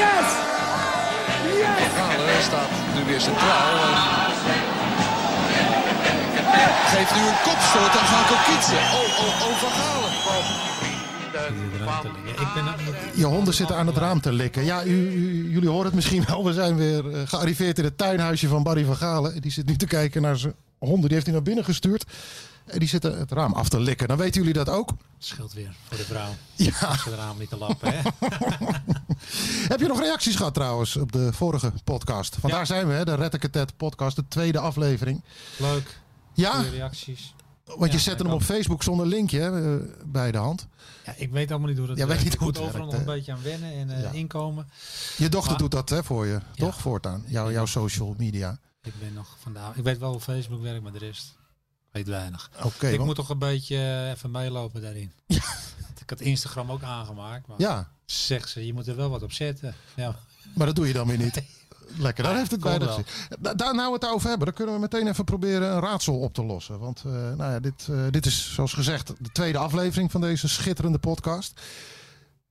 Yes. Yes. Galen staat nu weer centraal. En geeft nu een kopstoot aan Gaan Kokitsen. Oh, oh, oh, Van Galen. Ik ben Je honden zitten aan het raam te likken. Ja, u, u- jullie horen het misschien wel. We zijn weer eh, gearriveerd in het tuinhuisje van Barry van Galen. Die zit nu te kijken naar zijn honden. Die heeft hij naar binnen gestuurd. En die zitten het raam af te likken. Dan weten jullie dat ook. scheelt weer voor de vrouw. Ja. Als de raam niet te lappen, hè? Heb je nog reacties gehad trouwens op de vorige podcast? Vandaar Ja. zijn we, hè, de Rettekatet podcast, de tweede aflevering. Leuk. Ja, reacties. want je Ja, ik hem op. Facebook zonder linkje hè, eh, bij de hand. Ja, ik weet allemaal niet hoe dat weet werkt. niet hoe Ik het moet overal nog een beetje aan wennen en eh, Ja. inkomen. Je dochter Maar- doet dat hè, voor je, toch? Voortaan. Jouw, jouw social media. Ik ben nog vandaag. Ik weet wel hoe Facebook werkt, maar de rest weet weinig. Oké. ik want- moet toch een beetje eh, even meelopen daarin. Ik had Instagram ook aangemaakt. Maar Ja, Zegt ze, je moet er wel wat op zetten. Ja, maar dat doe je dan weer niet. Lekker, daar heeft het wel. Da- Daar nou het over hebben, dan kunnen we meteen even proberen een raadsel op te lossen. Want eh, nou ja, dit, eh, dit is zoals gezegd de tweede aflevering van deze schitterende podcast.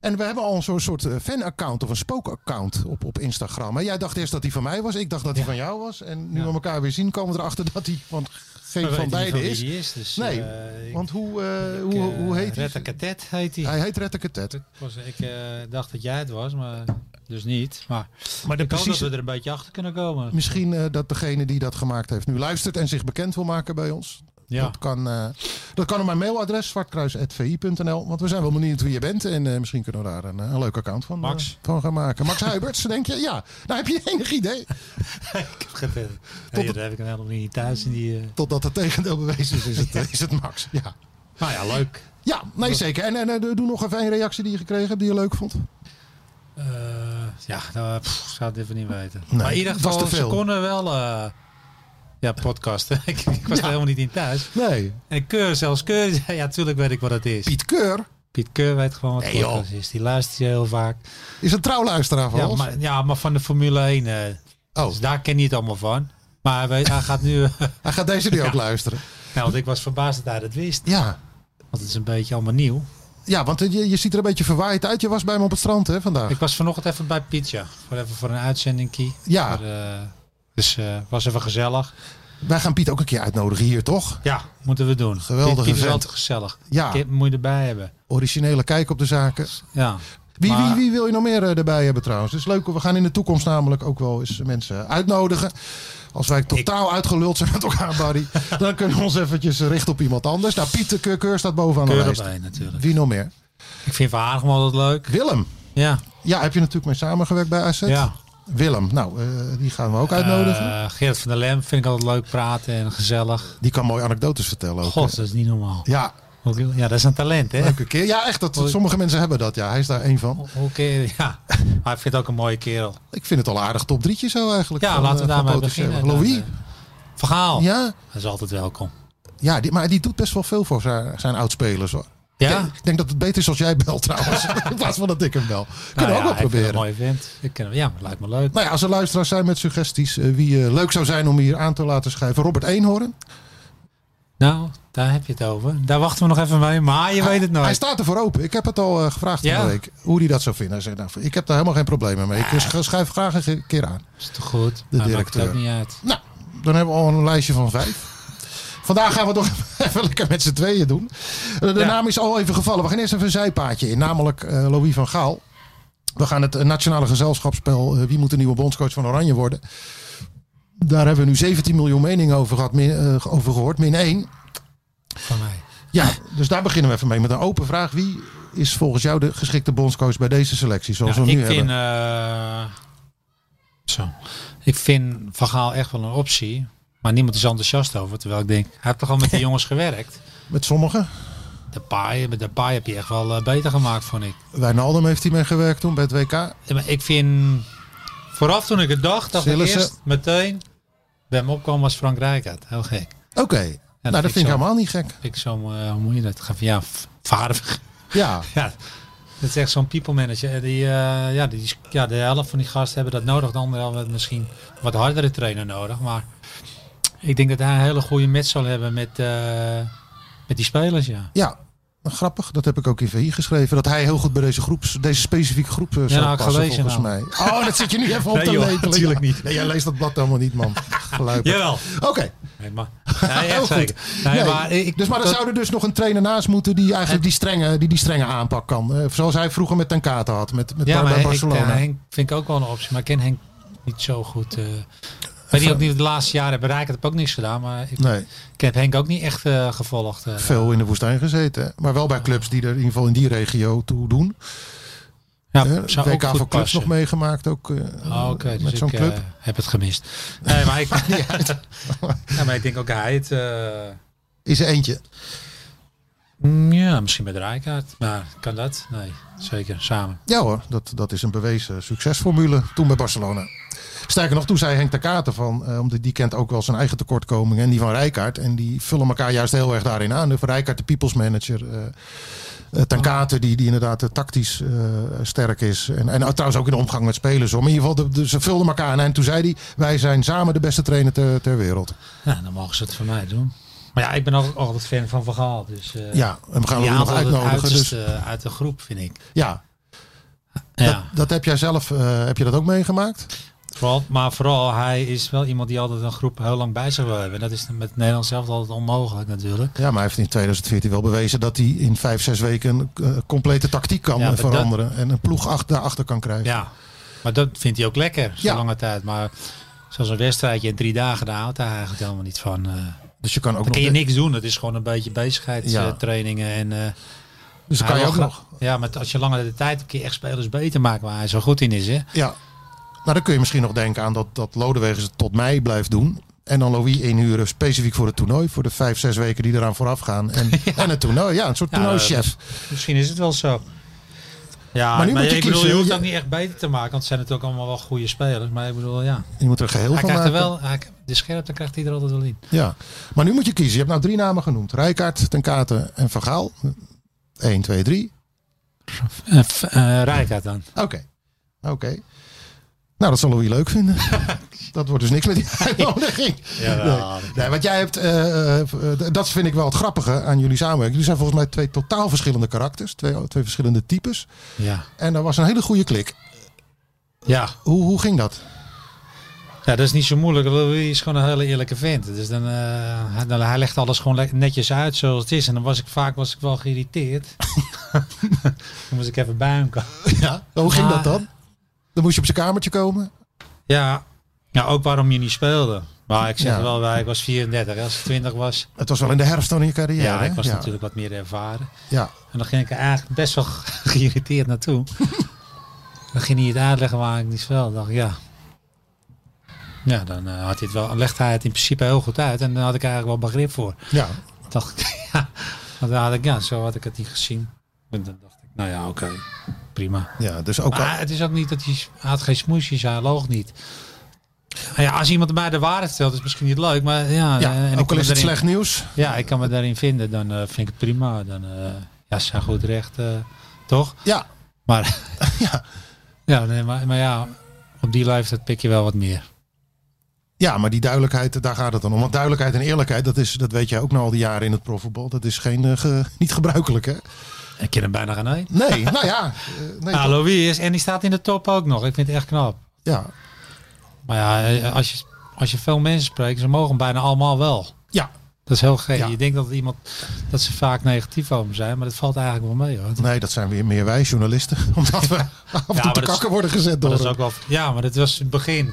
En we hebben al zo'n soort eh, fan-account of een spook-account op, op Instagram. En jij dacht eerst dat die van mij was, ik dacht dat die van jou was. En nu Ja. we elkaar weer zien, komen we erachter dat die van geen van wie is. Dus, Nee, eh, Want hoe, eh, ik, hoe, hoe heet hij? Retta Katet heet hij. Hij heet Rettekatet. Ik, was, ik dacht dat jij het was, maar dus niet. Maar Maar de ik hoop dat we er een beetje achter kunnen komen. misschien dat degene die dat gemaakt heeft nu luistert en zich bekend wil maken bij ons. Ja. Dat, kan, eh, dat kan op mijn mailadres zwartkruis.vi.nl. Want we zijn wel benieuwd wie je bent. En eh, misschien kunnen we daar een, een leuk account van, Max. eh, van gaan maken. Max Huiberts, denk je? Ja. Nou, heb je enig idee? ik heb geen nee, daar heb ik helemaal niet thuis. In die, eh, Totdat het tegendeel bewezen is, is het, eh, is het Max. Ja, Nou ja, leuk. ja nee, zeker. En, en eh, doe nog even een reactie die je gekregen hebt die je leuk vond. Eh, ja, nou, pff, zou het even niet weten. Nee, maar in ieder geval, ze konden wel... eh, ja, podcasten. ik, ik was er helemaal niet in thuis. Nee. En Keur, zelfs Keur, ja, natuurlijk weet ik wat het is. Piet Keur Piet Keur weet gewoon wat Nee, podcast is. Die luistert je heel vaak. is een trouwluisteraar van Ja ons. maar, ja, maar van de Formule 1. eh, Oh, Dus daar ken je het allemaal van. Maar hij, weet, hij gaat nu... hij gaat deze nu ook luisteren. nou, want ik was verbaasd dat hij dat wist. Ja. Want het is een beetje allemaal nieuw. Ja, want je, je ziet er een beetje verwaaid uit. Je was bij hem op het strand hè, vandaag. Ik was vanochtend even bij Pietje. Voor even voor een uitzending. Ja. Dus eh was even gezellig. Wij gaan Piet ook een keer uitnodigen hier, toch? Ja, moeten we doen. Geweldige Piet, Piet is altijd gezellig. Ja. Kip moet je erbij hebben. Originele kijk op de zaken. Ja. Wie, Maar- wie, wie wil je nog meer eh, erbij hebben trouwens? Het is leuk. We gaan in de toekomst namelijk ook wel eens mensen uitnodigen. Als wij totaal uitgeluld zijn met elkaar, Barry. dan kunnen we ons eventjes richten op iemand anders. Nou, Piet de Keur, staat bovenaan de lijst. erbij natuurlijk. Wie nog meer? Ik vind Van Aardigem altijd leuk. Willem. Ja. Ja, heb je natuurlijk mee samengewerkt bij AZ? Ja. Willem. Nou, eh, die gaan we ook uitnodigen. Eh, Gerrit van der Lem vind ik altijd leuk praten en gezellig. die kan mooie anekdotes vertellen ook. God, dat is niet normaal. Ja, Ja, dat is een talent, hè? leuke keer. Ja, echt. Dat, sommige mensen hebben dat. Ja, hij is daar één van. Keer, ja. Maar ik vind het ook een mooie kerel. Ik vind het al aardig top drietje zo eigenlijk. Ja, van, laten we eh, daarmee beginnen. Louis? Dan, Verhaal. Ja, Dat is altijd welkom. ja die, maar die doet best wel veel voor zijn, zijn oudspelers hoor. Ja? Ik denk dat het beter is als jij belt trouwens. in plaats van dat ik hem bel. Kunnen we ook wel Nou ja, proberen. het Een mooi vent. Ik ken hem. Ja, lijkt me leuk. Nou ja, als er luisteraars zijn met suggesties eh, wie eh, leuk zou zijn om hier aan te laten schrijven. Robert Eenhoorn. Nou, daar heb je het over. Daar wachten we nog even mee. Maar je weet het nooit. Hij staat ervoor open. Ik heb het al eh, gevraagd Ja? van de week. Hoe hij dat zou vinden. Hij zei, nou, ik heb daar helemaal geen problemen mee. Ik schrijf graag een keer aan. is toch goed? De Hij maakt directeur. het ook niet uit. Nou, dan hebben we al een lijstje van vijf. Vandaag gaan we toch even lekker met z'n tweeën doen. Eh, De Ja. naam is al even gevallen. We gaan eerst even een zijpaadje in. Namelijk eh, Louis van Gaal. We gaan het eh, nationale gezelschapsspel Wie moet de nieuwe bondscoach van Oranje worden? Daar hebben we nu 17 miljoen meningen over, gehad, min, eh, over gehoord. Min 1. Van mij. Ja, dus daar beginnen we even mee met een open vraag. Wie is volgens jou de geschikte bondscoach bij deze selectie? Zoals Nou, we nu ik vind, hebben. zo. ik vind Van Gaal echt wel een optie. Maar niemand is enthousiast over. Terwijl ik denk, hij heeft toch al met die jongens gewerkt. Met sommigen. De paai, met de paai heb je echt wel eh, beter gemaakt, vond ik. Wijnaldum heeft hij mee gewerkt toen bij het WK. Ja, maar ik vind vooraf toen ik het dacht, dacht ik Sillissen. eerst meteen... Bij hem opkwam was Frank Rijkaard. Heel gek. Oké. dat nou, dat vind ik vind ik helemaal niet gek. Ik zo, eh, hoe moet je dat? Ga van, ja, vaardig. Ja, Ja, dat is echt zo'n people manager. Die, eh, ja, die, ja, de helft van die gasten hebben dat nodig. De andere helft misschien wat hardere trainer nodig. Maar ik denk dat hij een hele goede match zal hebben met, eh, met die spelers, ja. ja. Grappig, dat heb ik ook in VI geschreven. Dat hij heel goed bij deze groep, deze specifieke groep eh, zou nou, ik passen, gelezen volgens nou. mij. Oh, dat zit je nu even op Nee, te natuurlijk Ja. niet. Nee, jij leest dat blad helemaal niet, man. Geluid. Jawel. Oké. Nee, maar, nee, Heel goed. Nee, maar ik, dus maar er dat- zou er dus nog een trainer naast moeten die eigenlijk die strenge, die die strenge aanpak kan. Eh, zoals hij vroeger met Tenkate had, met, met ja, ik, Barcelona. Henk vind ik ook wel een optie. Maar ik ken Henk niet zo goed. Ik weet niet of niet de laatste jaren hebben Rijkaard heb ook niks gedaan. Maar ik, nee, ik heb Henk ook niet echt eh, gevolgd. eh. veel in de woestijn gezeten. Maar wel bij clubs die er in ieder geval in die regio toe doen. ja, Eh, zou ook voor clubs passen. nog meegemaakt ook Oh, Oké, met dus zo'n ik club. heb het gemist. Nee, maar ik, ja, maar ik denk ook hij het. Is er eentje. Mm, ja, misschien met Rijkaard. Maar kan dat? Nee, zeker samen. Ja hoor, dat, dat is een bewezen succesformule toen bij Barcelona. Sterker nog, toen zei Henk de Katen van, eh, omdat die kent ook wel zijn eigen tekortkomingen en die van Rijkaard. En die vullen elkaar juist heel erg daarin aan. De van Rijkaard, de people's manager. eh, ten die, die inderdaad tactisch sterk is. En, en trouwens ook in de omgang met spelers. Hoor. Maar in ieder geval, de, de- ze vulden elkaar aan. En toen zei hij, wij zijn samen de beste trainer ter, ter wereld. Ja, dan mogen ze het voor mij doen. Maar ja, ik ben ook altijd fan van Vergaal. Dus eh Ja, en we gaan hem nog uitnodigen. Dus uiterste uit de groep, vind ik. ja, Ja, Dat, dat heb jij zelf, eh, heb je dat ook meegemaakt? vooral, maar vooral, hij is wel iemand die altijd een groep heel lang bij zich wil hebben. Dat is met Nederland zelf altijd onmogelijk natuurlijk. Ja, maar hij heeft in 2014 wel bewezen dat hij in vijf, zes weken een eh, complete tactiek kan Ja, eh, maar dat- veranderen. En een ploeg ach- daarachter kan krijgen. Ja, maar dat vindt hij ook lekker, zo Ja. lange tijd. Maar zoals een wedstrijdje in drie dagen, daar houdt hij eigenlijk helemaal niet van. eh Dus je kan ook dan nog. kun je niks doen. Het is gewoon een beetje bezigheidstrainingen. En, eh, dus dan kan je ook nog. Ja, maar als je langer de tijd kun je echt spelers beter maken waar hij zo goed in is. Hè? Ja. Nou, dan kun je misschien nog denken aan dat, dat Lodewegen het tot mei blijft doen. En dan Louis inhuren specifiek voor het toernooi. Voor de vijf, zes weken die eraan vooraf gaan. En, en het toernooi. Ja, een soort Ja, toernooichef. Misschien is het wel zo. Ja, Maar maar, nu moet je ik bedoel, je hoeft ook niet echt beter te maken, want het zijn natuurlijk allemaal wel goede spelers. Maar ik bedoel, ja. Je moet er een geheel Hij van er maken. wel, hij, de scherpte krijgt hij er altijd wel in. Ja. Maar nu moet je kiezen. Je hebt nou drie namen genoemd. Rijkaard, Ten Kate en Van Gaal. 1, 2, 3. Uh, Rijkaard dan. Oké. Oké. Nou, dat zal Louis leuk vinden. dat wordt dus niks met die uitnodiging. Ja, Nee. Nee, want jij hebt, eh, eh, dat vind ik wel het grappige aan jullie samenwerking. Jullie zijn volgens mij twee totaal verschillende karakters. Twee, twee verschillende types. ja. En er was een hele goede klik. ja. Hoe, hoe ging dat? Ja, dat is niet zo moeilijk. Louis is gewoon een hele eerlijke vent. Dus dan, hij, dan, hij legt alles gewoon netjes uit zoals het is. En dan was ik vaak was ik wel geïrriteerd. dan moest ik even bij hem komen. Ja. Hoe ging dat dan? Dan moest je op zijn kamertje komen. Ja, ja ook waarom je niet speelde. Maar ik zeg Ja. wel, ik was 34. Als ik 20 was, Het was wel in de herfst in je carrière. ja, ik was ja. natuurlijk wat meer ervaren. Ja. En dan ging ik er eigenlijk best wel geïrriteerd naartoe. dan ging hij het uitleggen waar ik niet speelde. dacht ik, ja. Ja, dan eh, had hij het wel, legde hij het in principe heel goed uit. En dan had ik eigenlijk wel begrip voor. ja. dacht ik, ja. Want dan had ik, ja, zo had ik het niet gezien. En dan dacht ik, nou ja, oké, prima. Ja, dus ook al, het is ook niet dat hij, hij had geen smoesjes, hij loog niet. Nou ja, als iemand bij de waarheid stelt, is het misschien niet leuk, maar ja, ja, eh, en ik ook kan al is het daarin- slecht nieuws. Ja, ik kan me daarin vinden, dan eh, vind ik het prima. Dan, eh, ja, ze zijn goed recht, eh, toch? Ja. Maar, Ja. ja, nee, maar, maar ja, op die leeftijd pik je wel wat meer. Ja, maar die duidelijkheid, daar gaat het dan om. Want duidelijkheid en eerlijkheid, dat, is, dat weet jij ook na al die jaren in het profvoetbal. Dat is geen, eh, ge- niet gebruikelijk, hè? Ik ken hem bijna geen. Nee, nou ja. eh, nee, Ja? Louis is, en die staat in de top ook nog. Ik vind het echt knap. ja. Maar ja, eh, als je, als je veel mensen spreekt, ze mogen bijna allemaal wel. ja, Dat is heel gek. Ja. Je denkt dat iemand dat ze vaak negatief over zijn, maar dat valt eigenlijk wel mee hoor. nee, dat zijn weer meer wij journalisten. Omdat we af en toe te kakken worden gezet door dat is ook wel, ja, maar dat was het begin.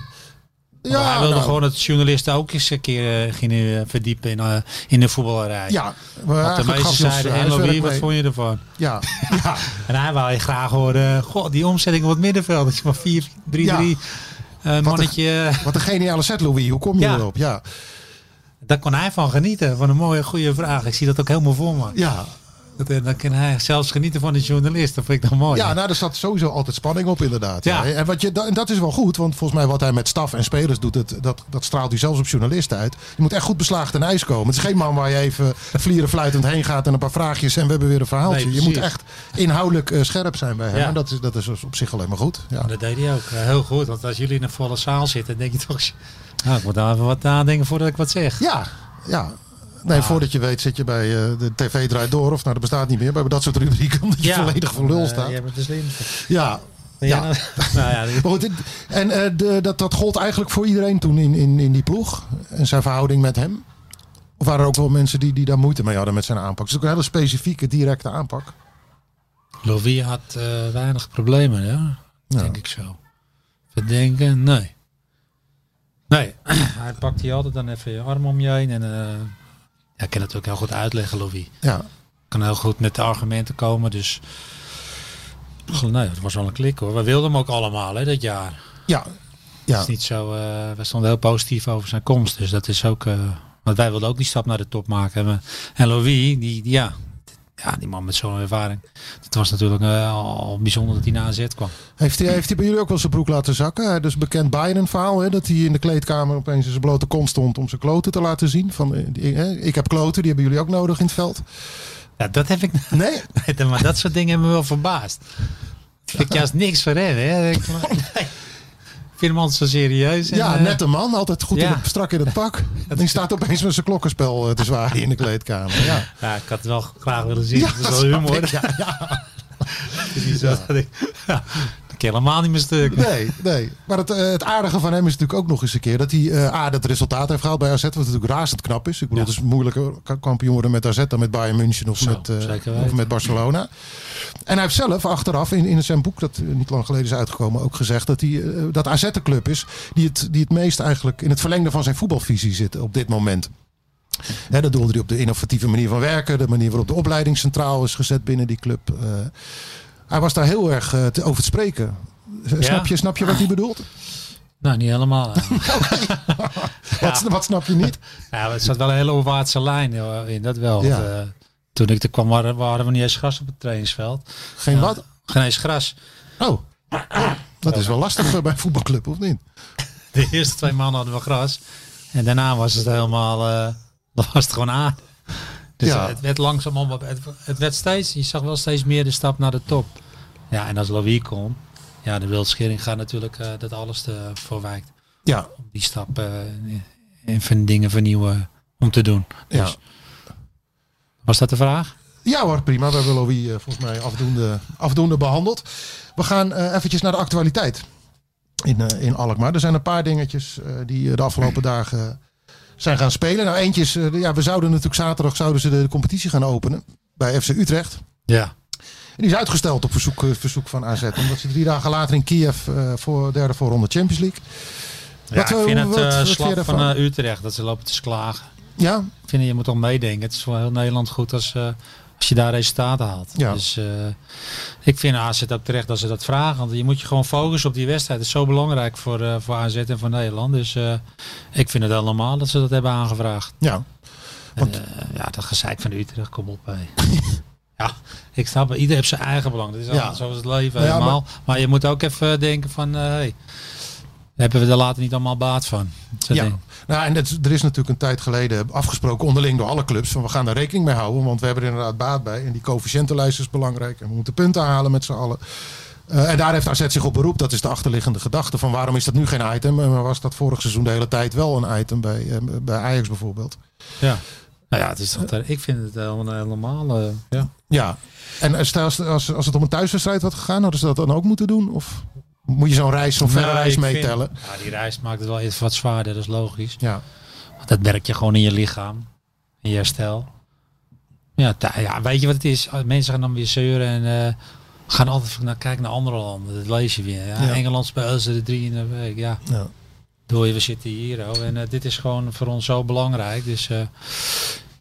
Ja, hij wilde nou, gewoon dat journalisten ook eens een keer eh, gingen eh, verdiepen in, eh, in de voetballerij. Ja, Want de ons zeiden, huiswerk Louis, wat vond je ervan? Ja, ja, En hij wou je graag horen, goh, die omzetting op het middenveld. Dat je maar 4, 3, Ja. 3, een mannetje. wat een geniale set, Louis. Hoe kom je Ja. erop? Ja, Daar kon hij van genieten, van een mooie, goede vraag. Ik zie dat ook helemaal voor me. ja. Dat, eh, dan kan hij zelfs genieten van de journalist. Dat vind ik dan mooi. Ja, nou, er zat sowieso altijd spanning op, inderdaad. Ja. En, wat je, en dat is wel goed, want volgens mij wat hij met staf en spelers doet, het, dat, dat straalt hij zelfs op journalisten uit. Je moet echt goed beslagen ten ijs komen. Het is geen man waar je even vlieren fluitend heen gaat en een paar vraagjes en we hebben weer een verhaaltje. Nee, je moet echt inhoudelijk eh, scherp zijn bij hem. Ja. En dat is, dat is dus op zich alleen maar goed. Ja. Dat deed hij ook eh, heel goed. Want als jullie in een volle zaal zitten, denk je toch... Nou, ik moet daar even wat nadenken voordat ik wat zeg. Ja, ja. Nee, voordat je weet zit je bij eh, de tv draait door. Of nou, dat bestaat niet meer. Bij dat soort rubrieken. Omdat je volledig voor lul staat. jij bent de slimste. Ja. Ja. nou- nou ja, goed, en eh, de, dat, dat gold eigenlijk voor iedereen toen in, in, in die ploeg. En zijn verhouding met hem. Of waren er ook wel mensen die, die daar moeite mee hadden met zijn aanpak? Het is ook een hele specifieke, directe aanpak. Louis had eh, weinig problemen, ja. Ja. Denk ik zo. Verdenken, nee. Nee, hij pakt hier altijd dan even je arm om je heen. En eh hij kan het ook heel goed uitleggen, Louis. Ja, Kan heel goed met de argumenten komen, dus... Nee, het was wel een klik hoor. We wilden hem ook allemaal hè, dat jaar. ja, ja. Het is niet zo, eh we stonden heel positief over zijn komst. Dus dat is ook, eh, want wij wilden ook die stap naar de top maken. En, we- en Louis, die, die- ja, ja, die man met zo'n ervaring. Het was natuurlijk eh, al bijzonder dat hij na AZ kwam. Heeft hij, heeft hij bij jullie ook wel zijn broek laten zakken? Hij dus bekend Bayern verhaal. Hè, dat hij in de kleedkamer opeens in zijn blote kont stond om zijn kloten te laten zien. Van, eh, ik heb kloten, die hebben jullie ook nodig in het veld. Ja, dat heb ik. Nee? maar dat soort dingen hebben me wel verbaasd. Ik juist niks voor. Hè. Vind hem altijd zo serieus. En, Ja, eh, nette man. Altijd goed in het, strak in het pak. En die staat opeens met zijn klokkenspel eh, te zwaaien in de kleedkamer. Ja. Ja, ik had het wel graag willen zien. Dat is wel humor. Ja, ja. Ik, helemaal niet meer stuk. Nee, nee. Maar het, eh, het aardige van hem is natuurlijk ook nog eens een keer dat hij eh A, dat resultaat heeft gehaald bij AZ. Wat natuurlijk razend knap is. Ik bedoel, Ja. het is moeilijker ka- kampioen worden met AZ dan met Bayern München of, Zo, met, eh, of met Barcelona. En hij heeft zelf achteraf in, in zijn boek, dat eh, niet lang geleden is uitgekomen, ook gezegd dat, hij, eh, dat AZ de club is die het, die het meest eigenlijk in het verlengde van zijn voetbalvisie zit op dit moment. Hè, dat doelde hij op de innovatieve manier van werken, de manier waarop de opleiding centraal is gezet binnen die club. Eh, hij was daar heel erg eh, te, over te spreken. Snap, je, snap je wat hij bedoelt? Nou, niet helemaal. Wat, wat snap je niet? Ja, er zat wel een hele opwaartse lijn eh, in, dat wel. Ja. Want, eh, toen ik er kwam, waren, waren we niet eens gras op het trainingsveld. Geen wat? Geen eens gras. Oh, dat is wel lastig eh, bij een voetbalclub, of niet? De eerste twee maanden hadden we gras. En daarna was het helemaal, eh dan was het gewoon aan. Dus Ja. het werd langzaam, om- het, het werd steeds, je zag wel steeds meer de stap naar de top. Ja, en als Louis kon, ja, de wildschering gaat natuurlijk eh, dat alles te voorwijkt. Ja, Om die stap eh, en van dingen vernieuwen om te doen. Dus, ja. Was dat de vraag? Ja hoor, prima. We hebben Louis eh, volgens mij afdoende, afdoende behandeld. We gaan eh, eventjes naar de actualiteit in, eh, in Alkmaar. Er zijn een paar dingetjes eh, die eh, de afgelopen dagen zijn gaan spelen. Nou, eentje is, eh, ja, we zouden natuurlijk zaterdag zouden ze de, competitie gaan openen bij FC Utrecht. Ja. En die is uitgesteld op verzoek, eh, verzoek van AZ. Omdat ze drie dagen later in Kiev eh, voor derde voorronde Champions League. Ja, Wat, ik vind het wat- slap van Utrecht dat ze lopen te klagen. Ja, Ik vind je moet toch meedenken. Het is voor heel Nederland goed als, als je daar resultaten haalt. Ja. Dus eh, ik vind AZ ook terecht dat ze dat vragen. Want je moet je gewoon focussen op die wedstrijd. Het is zo belangrijk voor, eh, voor AZ en voor Nederland. Dus eh, ik vind het wel normaal dat ze dat hebben aangevraagd. ja. En, Want- eh, ja, dat gezeik van Utrecht, kom op. Hé. ja, ik snap het. Ieder heeft zijn eigen belang. Dat is Ja. altijd zoals het leven ja, helemaal. Maar... je moet ook even denken van... hey, hebben we er later niet allemaal baat van? Ja. Nou, en het, er is natuurlijk een tijd geleden afgesproken onderling door alle clubs. Van we gaan daar rekening mee houden. Want we hebben er inderdaad baat bij. En die coëfficiëntenlijst is belangrijk. En we moeten punten halen met z'n allen. Eh, en daar heeft AZ zich op beroep. Dat is de achterliggende gedachte. Van waarom is dat nu geen item? En was dat vorig seizoen de hele tijd wel een item. Bij, eh, bij Ajax bijvoorbeeld. Ja. Nou ja, het is toch, ik vind het helemaal, eh, ja. Ja. En stel, als, als, als het om een thuiswedstrijd had gegaan. Hadden ze dat dan ook moeten doen? Of moet je zo'n reis, zo'n verre Nou, reis meetellen? ja, die reis maakt het wel even wat zwaarder, dat is logisch. Ja. Want dat merk je gewoon in je lichaam, in je herstel. Ja, ja weet je wat het is? Mensen gaan dan weer zeuren en eh, gaan altijd naar kijken naar andere landen. Dat lees je weer. Ja, Ja. Engeland spelen ze er drie in de week. Ja, ja. door je, we zitten hier. Oh, en eh, dit is gewoon voor ons zo belangrijk. Dus eh,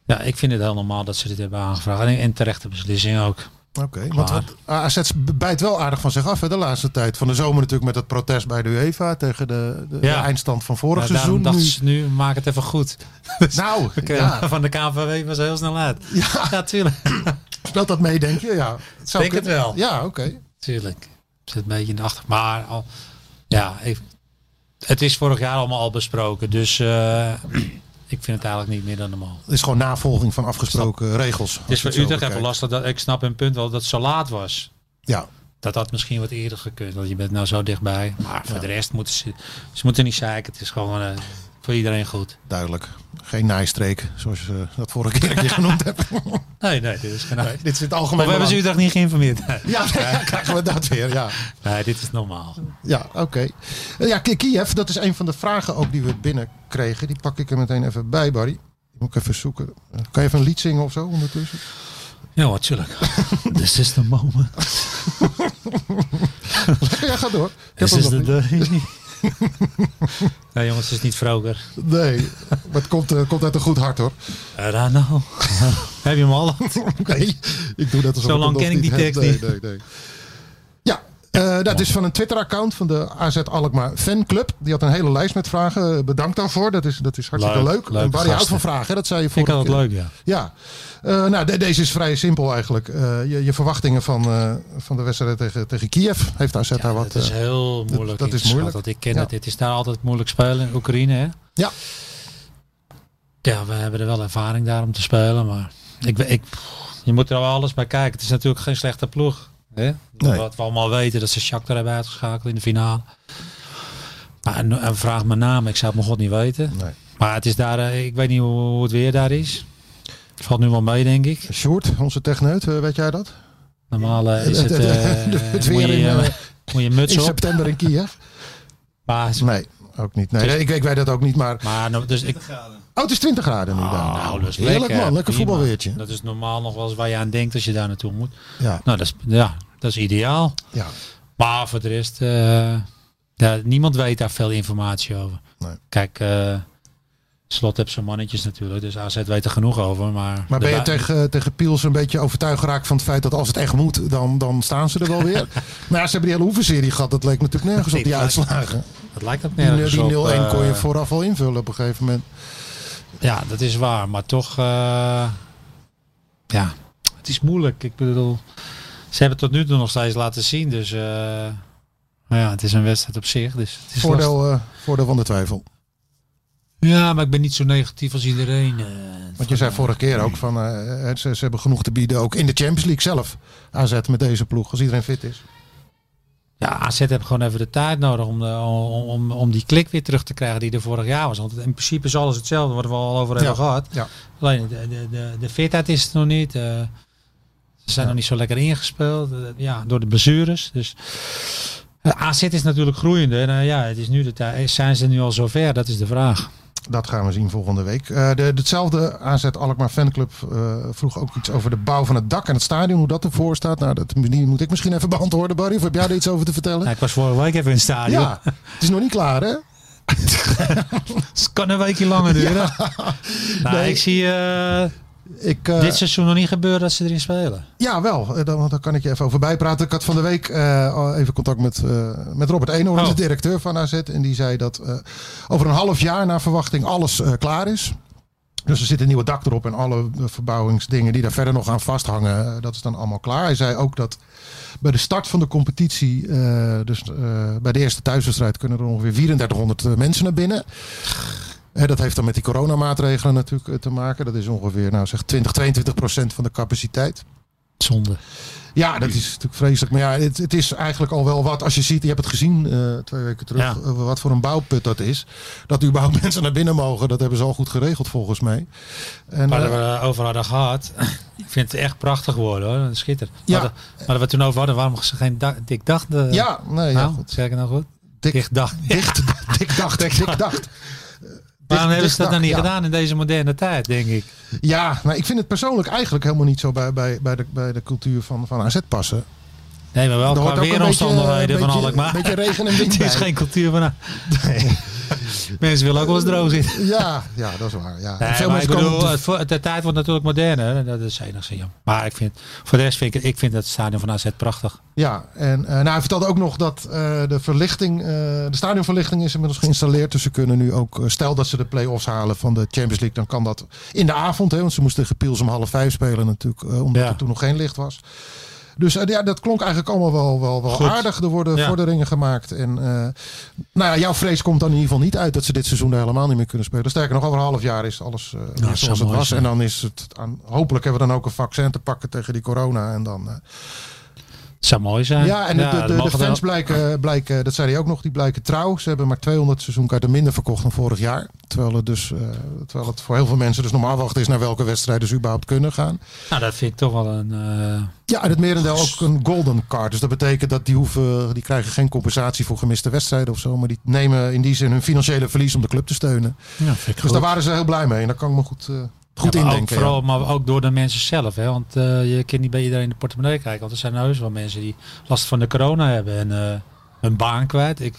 ja, ik vind het heel normaal dat ze dit hebben aangevraagd. En, en terechte beslissing ook. Oké, want Maar- wat, AZ bijt wel aardig van zich af hè, de laatste tijd. Van de zomer natuurlijk met het protest bij de UEFA tegen de, de, Ja. de eindstand van vorig Ja, seizoen. Nu, ze nu, maak het even goed. nou, Ik, ja, eh, Van de KNVB was heel snel uit. Ja. ja tuurlijk. Speelt dat mee, denk je? Ja, het zou Denk het wel. Ja, oké. Tuurlijk. Het zit een beetje in de achter. Maar al, ja, het is vorig jaar allemaal al besproken. Dus eh, ik vind het eigenlijk niet meer dan normaal. Het is gewoon navolging van afgesproken regels. Het is voor zo Utrecht even lastig. Dat, ik snap hun punt wel dat het zo laat was. Ja, Dat had misschien wat eerder gekund. Want je bent nou zo dichtbij. Maar voor de rest moeten ze, ze moeten niet zeiken. Het is gewoon eh, voor iedereen goed. duidelijk. Geen naaistreek, zoals je dat vorige keer genoemd hebt. Nee, nee, dit is geen Nee, dit is het algemeen hebben ze. Utrecht niet geïnformeerd? Ja, nee, krijgen we dat weer. Ja, nee dit is normaal. ja oké. Eh, Ja, Ki- Kiev, dat is een van de vragen ook die we binnenkregen. Die pak ik er meteen even bij, Barry. Die moet ik even zoeken. Eh, Kan je even een lied zingen of zo ondertussen? Ja, wat tuurlijk. This is the moment. ja, ga door. Ik heb This hem is the niet. day. nee jongens, het is niet vroeger. Nee, maar het komt, eh, komt uit een goed hart hoor. I don't know. Heb je hem al? Nee, ik doe dat alsof Zo lang ken ik die tekst nee, niet. Nee, nee. Ja, eh, dat is van een Twitter-account van de AZ Alkmaar fanclub. Die had een hele lijst met vragen. Eh, Bedankt daarvoor. Dat is, dat is hartstikke leuk. Leuk, leuke en Barry houdt gasten. van vragen, dat zei je Ik vorige had het leuk, ja. Ja, Eh, nou, de- deze is vrij simpel eigenlijk. Eh, je, je verwachtingen van, eh, van de wedstrijd tegen, tegen Kiev. Heeft AZ daar wat... dat is heel moeilijk. dat is moeilijk. Want ik ken Ja. het. Het is daar altijd moeilijk spelen in Oekraïne. Hè? Ja. Ja, we hebben er wel ervaring daar om te spelen. Maar ik, ik, je moet er wel alles bij kijken. Het is natuurlijk geen slechte ploeg. Hè? Nee. Wat we allemaal weten, dat ze Shakhtar hebben uitgeschakeld in de finale. Maar en, en vraag mijn naam, ik zou het mijn god niet weten. nee. Maar het is daar, eh, ik weet niet hoe, het weer daar is. Het valt nu wel mee, denk ik. Sjoerd, onze techneut, eh, weet jij dat? Normaal eh, is Het- het, het- weer je, in, moet je muts In op. september in Kiev? Maar, Nee, ook niet. Nee, ik, ik weet dat ook niet, maar... maar nou, dus ik, Oh, het is 20 graden nu daar. nou, dat is Heerlijk lekker, man, lekker voetbalweertje. Dat is normaal nog wel eens waar je aan denkt als je daar naartoe moet. Ja, Nou, dat is, ja, dat is ideaal. ja. Maar voor de rest, eh, ja, niemand weet daar veel informatie over. Nee. Kijk, eh, Slot heeft zijn mannetjes natuurlijk, dus AZ weet er genoeg over. Maar, Maar ben je tegen, tegen Piels een beetje overtuigd geraakt van het feit dat als het echt moet, dan, dan staan ze er wel weer? maar ja, ze hebben die hele oefenserie gehad. Dat leek natuurlijk nergens op die Nee, dat lijkt- uitslagen. Dat lijkt ook Die, nergens die 0-1 op, kon je eh, vooraf al invullen op een gegeven moment. Ja, dat is waar. Maar toch, eh, ja, het is moeilijk. Ik bedoel, ze hebben het tot nu toe nog steeds laten zien. Dus, eh, maar ja, het is een wedstrijd op zich. Dus het is. Voordeel, eh, voordeel van de twijfel. Ja, maar ik ben niet zo negatief als iedereen. eh, Want je zei vorige keer ook van eh, ze, ze hebben genoeg te bieden, ook in de Champions League zelf. AZ met deze ploeg, als iedereen fit is. Ja, AZ heeft gewoon even de tijd nodig om, de, om, om, om die klik weer terug te krijgen die er vorig jaar was. Want in principe is alles hetzelfde, wat we al over hebben Ja, gehad. ja. Alleen de, de, de, de fitheid is het nog niet. eh, ze zijn Ja. nog niet zo lekker ingespeeld. eh, ja, door de blessures. Dus eh, AZ is natuurlijk groeiende. En eh, ja, het is nu de tijd. Zijn ze nu al zover? Dat is de vraag. Dat gaan we zien volgende week. Eh, de, hetzelfde AZ Alkmaar fanclub eh, vroeg ook iets over de bouw van het dak en het stadion. Hoe dat ervoor staat. Nou, dat die moet ik misschien even beantwoorden, Barry. Of heb jij er iets over te vertellen? Nou, ik was vorige week even in het stadion. ja, het is nog niet klaar hè? Het kan een weekje langer duren. Nou, Nee. Ik zie eh, Ik, eh, dit seizoen nog niet gebeuren dat ze erin spelen. Ja, wel. Eh, Dan, dan kan ik je even over bijpraten. Ik had van de week eh, even contact met, met Robert Eenhoorn, Oh. de directeur van AZ. En die zei dat over een half jaar naar verwachting alles klaar is. Dus er zit een nieuwe dak erop en alle verbouwingsdingen die daar verder nog aan vasthangen, dat is dan allemaal klaar. Hij zei ook dat bij de start van de competitie, dus bij de eerste thuiswedstrijd, kunnen er ongeveer 3400 eh, mensen naar binnen. Hè, dat heeft dan met die coronamaatregelen natuurlijk eh, te maken. Dat is ongeveer, nou zeg, 20, 22 procent van de capaciteit. Zonde. Ja, dat is natuurlijk vreselijk. Maar ja, het, het is eigenlijk al wel wat. Als je ziet, je hebt het gezien eh, twee weken terug. Ja. eh, wat voor een bouwput dat is. Dat überhaupt mensen naar binnen mogen. Dat hebben ze al goed geregeld volgens mij. En, Waar eh, we over hadden gehad. Ik vind het echt prachtig geworden hoor. Schitterend. Ja. Maar waar we het toen over hadden, waarom ze geen dak, dik dacht. ja, nee, ja, nou, goed. zeg ik nou goed? Dik, Dicht dacht. dicht, dik dacht, dik dacht. Waarom hebben ze dat nou niet dacht, ja. gedaan in deze moderne tijd, denk ik? Ja, maar ik vind het persoonlijk eigenlijk helemaal niet zo bij, bij, bij, de, bij de cultuur van, van AZ passen. Nee, maar wel qua weeromstandigheden beetje- van Alkmaar. Een beetje regen en wind Het is bij. geen cultuur van... Nee. Mensen willen ook wel eens droog zitten. Ja, ja, dat is waar. Ja. Nee, maar ik bedoel, voor- de tijd wordt natuurlijk moderner. Dat is enigszins jammer. Maar ik vind, voor de rest vind ik, ik vind het stadion van AZ prachtig. Ja, en eh, nou, hij vertelde ook nog dat eh, de verlichting, eh, de stadionverlichting is inmiddels geïnstalleerd. Dus ze kunnen nu ook, stel dat ze de play-offs halen van de Champions League, dan kan dat in de avond. Hè, want ze moesten tegen Piels om half vijf spelen natuurlijk, omdat Ja. er toen nog geen licht was. Dus eh, ja, dat klonk eigenlijk allemaal wel, wel, wel Goed. aardig. Er worden Ja. vorderingen gemaakt. En eh, nou ja, jouw vrees komt dan in ieder geval niet uit dat ze dit seizoen er helemaal niet meer kunnen spelen. Sterker nog, over een half jaar is alles eh, zoals het was. zijn. En dan is het aan, hopelijk hebben we dan ook een vaccin te pakken tegen die corona. En dan, Het zou mooi zijn. ja, en de, de, dat de, fans blijken, blijken, dat zei hij ook nog, die blijken trouw. Ze hebben maar 200 seizoenkaarten minder verkocht dan vorig jaar. Terwijl het, dus, eh, terwijl het voor heel veel mensen dus normaal wachten is naar welke wedstrijden ze überhaupt kunnen gaan. Nou, dat vind ik toch wel een... eh, Ja, en het merendeel ook een golden card. Dus dat betekent dat die, hoeven, die krijgen geen compensatie voor gemiste wedstrijden of zo. Maar die nemen in die zin hun financiële verlies om de club te steunen. ja, vind ik Dus goed. daar waren ze heel blij mee. En daar kan ik me goed, eh, goed Ja, indenken. Ook, vooral, maar ook door de mensen zelf. Hè? Want eh, je kunt niet bij iedereen in de portemonnee kijken. Want er zijn heus wel mensen die last van de corona hebben. En eh, hun baan kwijt. Ik,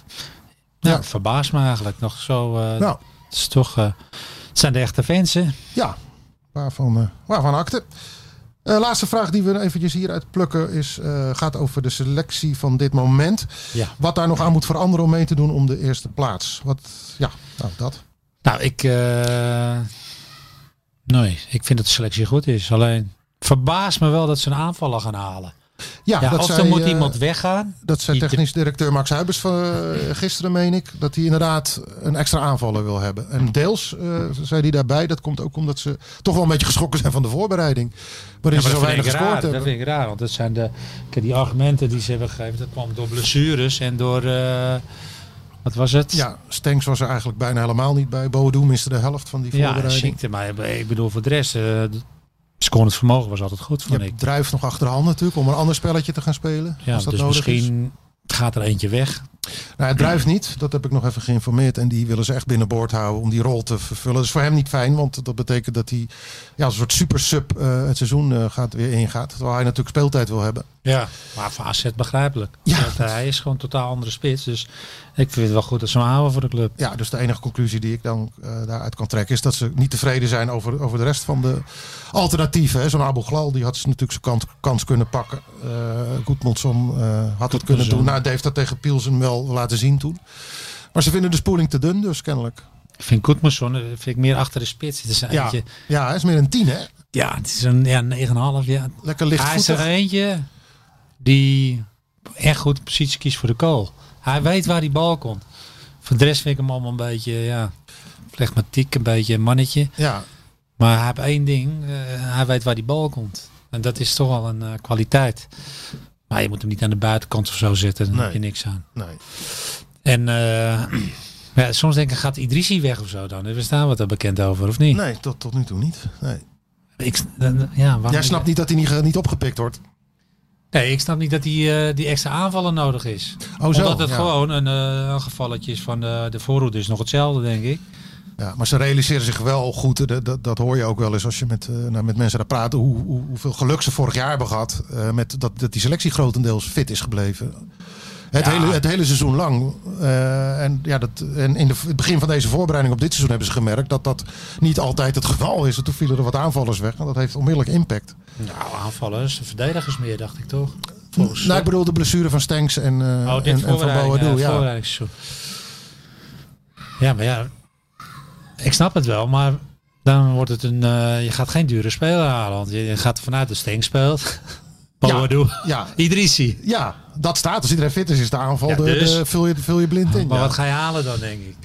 ja, verbaast me eigenlijk nog zo. eh, Nou, Het is toch... het zijn de echte fans, hè? Ja, waarvan, waarvan akte. Eh, laatste vraag die we eventjes hieruit plukken is, gaat over de selectie van dit moment. Ja. Wat daar nog aan moet veranderen om mee te doen om de eerste plaats. Wat, ja, nou dat. Nou, ik... nee, ik vind dat de selectie goed is. Alleen... Verbaast me wel dat ze een aanvaller gaan halen. Ja, Ja, dat of zei, er moet eh, iemand weggaan. Dat zei technisch directeur Max Huibers van eh, gisteren, meen ik. Dat hij inderdaad een extra aanvaller wil hebben. En deels eh, zei hij daarbij, dat komt ook omdat ze toch wel een beetje geschrokken zijn van de voorbereiding. Waarin Ja, ze maar zo weinig gescoord raar. dat vind ik raar, want dat zijn de, die argumenten die ze hebben gegeven. Dat kwam door blessures en door, wat was het? Ja, Stenks was er eigenlijk bijna helemaal niet bij. Boadu miste de helft van die ja voorbereiding. ziekte. Maar ik bedoel, voor de rest, eh scorend vermogen was altijd goed, Je vond ik. hebt Druif nog achter de hand natuurlijk om een ander spelletje te gaan spelen. Ja, als dat dus nodig is. misschien gaat er eentje weg. Nou, het Druif niet. Dat heb ik nog even geïnformeerd. En die willen ze echt binnenboord houden om die rol te vervullen. Dat is voor hem niet fijn. Want dat betekent dat hij ja, als een soort super sub eh, het seizoen eh, gaat, weer ingaat. Terwijl hij natuurlijk speeltijd wil hebben. Ja. Maar voor AZ begrijpelijk. Ja. Want, eh, hij is gewoon totaal andere spits. Dus ik vind het wel goed dat ze hem houden voor de club. Ja, dus de enige conclusie die ik dan eh, daaruit kan trekken is dat ze niet tevreden zijn over, over de rest van de alternatieven. Zo'n Abu Glal, die had ze natuurlijk zijn kans, kans kunnen pakken. Uh, Goedmondson had het kunnen doen. Nou, Dave heeft dat tegen Pielsen wel laten zien toen. Maar ze vinden de spoeling te dun, dus kennelijk. Ik vind Goedmanson eh, vind ik meer achter de spits. Het is een Ja, eentje. ja, hij is meer een tien, hè? Ja, het is een ja, 9,5. Ja. Lekker Hij is er eentje die echt goed positie kiest voor de goal. Hij weet waar die bal komt. Voor de rest vind ik hem allemaal een beetje, ja, flegmatiek, een beetje een mannetje. Ja, Maar hij heeft één ding, eh, hij weet waar die bal komt. En dat is toch wel een eh, kwaliteit. Maar je moet hem niet aan de buitenkant of zo zetten, dan Nee. heb je niks aan. nee. En eh, ja, soms denk ik, gaat Idrissi weg of zo dan? We staan wat er bekend over, of niet? Nee, tot, tot nu toe niet. Nee. Ik, dan- ja, waarom- Jij snapt niet dat hij niet, niet opgepikt wordt. Nee, ik snap niet dat die, eh, die extra aanvallen nodig is. Oh, zo. Omdat het ja. gewoon een, eh, een gevalletje is van de, de voorhoede is nog hetzelfde, denk ik. Ja, maar ze realiseren zich wel goed. Dat, dat, dat hoor je ook wel eens als je met, eh, nou, met mensen daar praat. Hoe, hoe, hoeveel geluk ze vorig jaar hebben gehad. eh, met dat, dat die selectie grotendeels fit is gebleven. Het, Ja. hele, het hele seizoen lang. Eh, en ja, dat, en in de, het begin van deze voorbereiding op dit seizoen hebben ze gemerkt dat dat niet altijd het geval is. En toen vielen er wat aanvallers weg. En dat heeft onmiddellijk impact. Nou, aanvallers, verdedigers meer, dacht ik toch? Volgens Nou, ik bedoel de blessure van Stenks en, oh, en, en van Boadu. ja. Ja, maar ja, ik snap het wel, maar dan wordt het een, eh, je gaat geen dure speler halen, want je, gaat ervan uit dat Steng speelt. Boadu, Ja, Idrissi. ja, dat staat. Als iedereen fit is, is de aanval. Ja, de, dus. de- vul, je, vul je blind in. Maar ja. wat ga je halen dan, denk ik?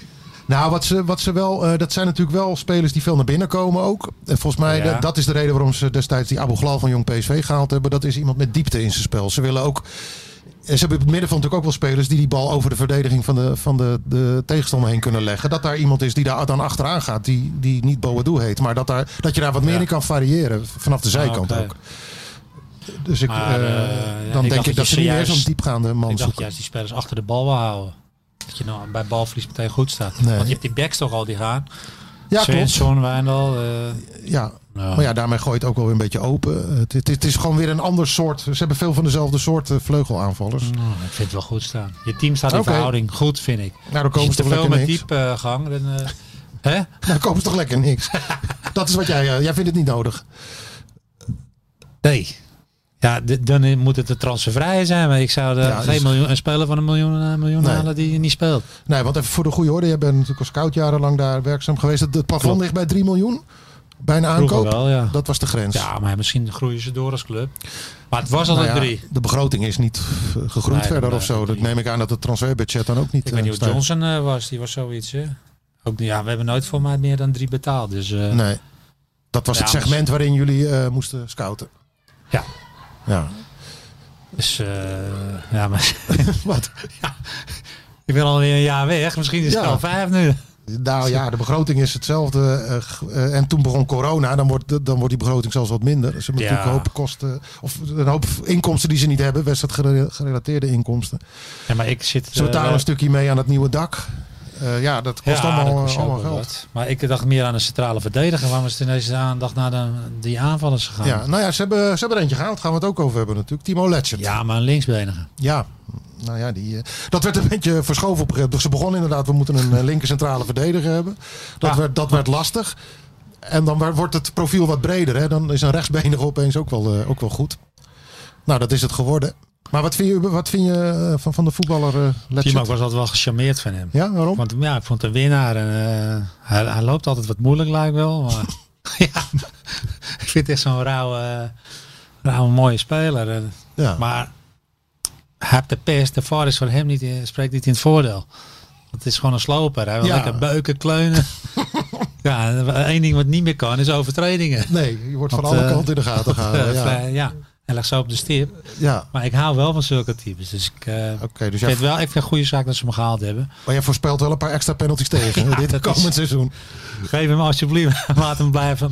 Nou, wat ze, wat ze wel, eh, dat zijn natuurlijk wel spelers die veel naar binnen komen ook. En volgens mij, Ja. dat- dat is de reden waarom ze destijds die Abu Ghlal van Jong PSV gehaald hebben. Dat is iemand met diepte in zijn spel. Ze willen ook, ze hebben op het middenveld natuurlijk ook wel spelers die die bal over de verdediging van de, van de, de tegenstander heen kunnen leggen. Dat daar iemand is die daar dan achteraan gaat, die, die niet Boadu heet. Maar dat, daar, dat je daar wat meer Ja. in kan variëren, vanaf de zijkant oké. ook. Dus ik, Maar, eh, eh, dan ik denk ik dat ze niet meer zo'n diepgaande man Ik dacht zoeken. juist die spelers achter de bal wil houden. Dat je nou bij balverlies meteen goed staat. Nee. Want je hebt die backs toch al die gaan. Ja, klopt. Svensson, Wijndal. eh, Ja, Maar ja, daarmee gooi je het ook wel weer een beetje open. Het, het, het is gewoon weer een ander soort. Ze hebben veel van dezelfde soort eh, vleugelaanvallers. nou, ik vind het wel goed staan. Je team staat in verhouding goed, vind ik. Nou, dan komen je ze te toch veel lekker met niks. diepgang, dan... eh, hè? Dan komen ze toch lekker niks. Dat is wat jij... eh, jij vindt het niet nodig. Nee. Ja, dan moet het de transfervrije zijn. Maar ik zou Ja, geen dus- miljoen, een speler van een miljoen, eh, miljoen Nee. halen die niet speelt. Nee, want even voor de goede orde. Jij bent natuurlijk als scout jarenlang daar werkzaam geweest. Het, het plafond ligt bij 3 miljoen. Bij een Vroeger aankoop. wel, ja. Dat was de grens. Ja, maar misschien groeien ze door als club. Maar het was altijd Nou ja, drie. De begroting is niet eh, gegroeid Nee, verder of zo. Dat neem ik aan dat het transferbudget dan ook niet... Ik weet eh, niet hoe stijgt. Johnson eh, was. Die was zoiets, hè? Ook, ja, we hebben nooit voor mij meer dan drie betaald. Dus eh, Nee. Dat was Ja, het segment waarin jullie eh, moesten scouten. Ja. Ja. dus, eh, ja, maar Wat? ik ben alweer een jaar weg. Misschien is het Ja. al vijf nu. Nou ja, de begroting is hetzelfde. eh, eh, en toen begon corona, dan wordt, dan wordt die begroting zelfs wat minder. Ze hebben Ja. natuurlijk een hoop kosten, of een hoop inkomsten die ze niet hebben, wedstrijdgerelateerde inkomsten. Ja, maar ik zit... Ze betalen eh, een stukje mee aan het nieuwe dak. Eh, ja, dat kost ja, allemaal, dat kost ook allemaal geld. wat. Maar ik dacht meer aan een centrale verdediger. Waarom is het ineens de aandacht naar de, die aanvallers gegaan? Ja, nou ja, ze hebben, ze hebben er eentje gehaald. Gaan we het ook over hebben natuurlijk. Timo Letchert. Ja, maar een linksbenige. Ja, nou ja, die, eh, dat werd een beetje verschoven op een gegeven. Ze begonnen inderdaad, we moeten een eh, linker centrale verdediger hebben. Dat, Ja. werd, dat werd lastig. En dan wordt het profiel wat breder. Hè? Dan is een rechtsbenige opeens ook wel, ook wel goed. Nou, dat is het geworden. Maar wat vind je, wat vind je eh, van, van de voetballer uh, Timo, ik was altijd wel gecharmeerd van hem. Ja, waarom? Want ja, ik vond een winnaar. En, eh, hij, hij loopt altijd wat moeilijk, lijkt wel. Maar ja, ik vind het echt zo'n rauwe, rauwe mooie speler. En- Ja. Maar hij heeft de pest. De VAR is voor hem niet, in- spreekt niet in het voordeel. Het is gewoon een sloper. Hij wil Ja. lekker beuken, kleunen. ja, één ding wat niet meer kan is overtredingen. Nee, je wordt van Want, alle kanten in de gaten gehouden. Eh, ja. ja, hij ligt zo op de stip. ja, Maar ik hou wel van zulke types. Dus ik, eh, oké. dus ik vind wel, vind een goede zaak dat ze hem gehaald hebben. maar jij voorspelt wel een paar extra penalties tegen dit dat is- komend seizoen. Geef hem alsjeblieft. Laat hem blijven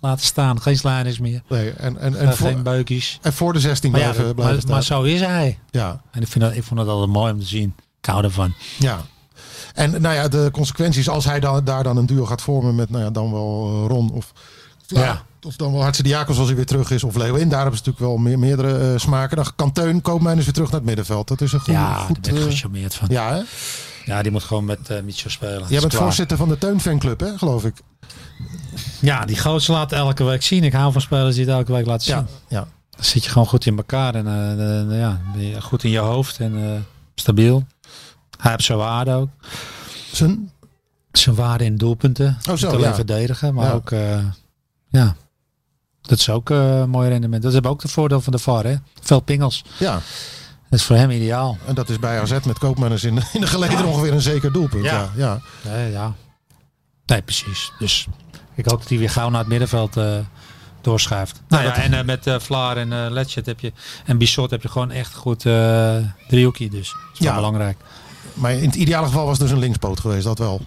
laten staan. Geen sliders meer. Nee, en, en, en, En voor, geen beukjes. en voor de 16 Maar, ja, blijven, maar, blijven staan. maar zo is hij. ja, En ik, vind dat, ik vond het altijd mooi om te zien. Ik hou ervan. Ja. En nou ja, de consequenties als hij dan, daar dan een duo gaat vormen met nou ja, dan wel eh, Ron of, Ja. Of dan wel Diakos als hij weer terug is of Leeuwin. Daar hebben ze natuurlijk wel meer, meerdere eh, smaken. Dan kan Teun Koopmeiners weer terug naar het middenveld. Dat is een goed... ja, goed daar ben ik eh, gecharmeerd van. ja, hè? Ja, die moet gewoon met uh, Micho spelen. Jij is bent voorzitter van de Teun fanclub, hè, geloof ik. Ja, die gozer laat elke week zien. Ik hou van spelers die het elke week laten zien. Ja, ja. Dan zit je gewoon goed in elkaar. En ja, goed in je hoofd. En stabiel. Hij heeft zijn waarde ook. Zijn, Zijn waarde in doelpunten. Oh, zo, Niet alleen ja. verdedigen, maar Ja. ook... ja, dat is ook eh, een mooi rendement. Dat is ook het voordeel van de VAR, hè. Veel pingels. ja, Dat is voor hem ideaal. en dat is bij AZ met Koopmeiners in, in de geleden ongeveer een zeker doelpunt. Ja, Ja. ja. Nee, ja. Nee, precies. Dus ik hoop dat hij weer gauw naar het middenveld eh, doorschuift. Nou ja, en eh, met Vlaar en eh Letchet heb je en Bissot heb je gewoon echt goed eh driehoekje. Dus dat is wel Ja. belangrijk. Maar in het ideale geval was het dus een linkspoot geweest, dat wel.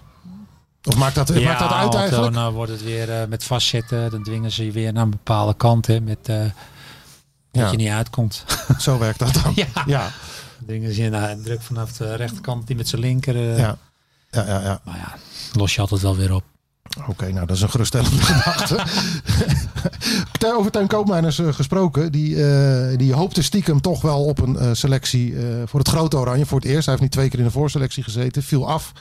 Of maakt dat, maakt dat uit eigenlijk? Dan wordt het weer eh, met vastzitten. Dan dwingen ze je weer naar een bepaalde kant. Hè, met, eh, dat Ja. je niet uitkomt. Zo werkt dat dan. ja. Ja, ze je naar druk vanaf de rechterkant. Die met zijn linker. eh, ja, ja, ja. ja. Maar ja, los je altijd wel weer op. Oké, nou dat is een geruststellende gedachte. Over Teun Koopmeiners eh, gesproken. Die, die hoopte stiekem toch wel op een selectie voor het grote oranje voor het eerst. Hij heeft nu twee keer in de voorselectie gezeten. Viel af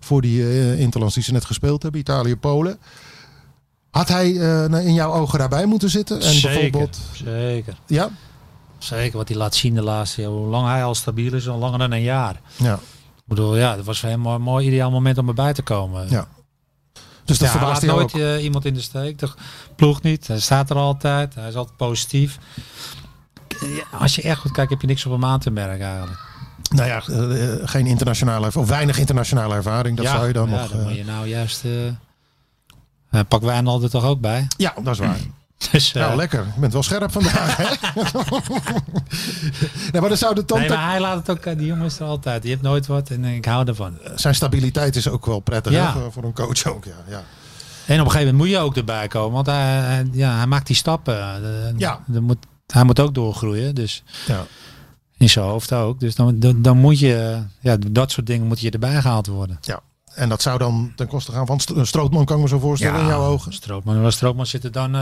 voor die eh interlands die ze net gespeeld hebben. Italië, Polen. Had hij eh, nou, in jouw ogen daarbij moeten zitten? En zeker, bijvoorbeeld, zeker. ja? Zeker wat hij laat zien de laatste jaar. Hoe lang hij al stabiel is, al langer dan een jaar. Ja. Ik bedoel, ja, dat was voor hem een mooi ideaal moment om erbij te komen. Ja. Dus dat Ja, verbaast hij nooit ook. eh, iemand in de steek. De ploeg niet. Hij staat er altijd. Hij is altijd positief. Ja, als je echt goed kijkt, heb je niks op hem aan te merken eigenlijk. Nou ja, eh, eh, geen internationale ervaring, of weinig internationale ervaring. Dat ja, zou je dan ja, nog... dan eh, moet je nou juist... eh uh, pak Wijnald er toch ook bij? Ja, dat is waar. Dus, eh, Nou, lekker. Je bent wel scherp vandaag, hè? nee, maar dan zou de tand... nee, maar hij laat het ook... eh, Die jongen is er altijd. Die heeft nooit wat en ik hou ervan. Zijn stabiliteit is ook wel prettig Ja. hè, voor, een coach ook. Ja, ja. En op een gegeven moment moet je ook erbij komen. Want hij, ja, hij maakt die stappen. Ja. moet, hij moet ook doorgroeien. Dus Ja. In zijn hoofd ook. Dus dan, dan, dan moet je... Ja, dat soort dingen moet je erbij gehaald worden. En dat zou dan ten koste gaan van St- Strootman, kan ik me zo voorstellen, in jouw ogen. Strootman, maar Strootman zit er dan...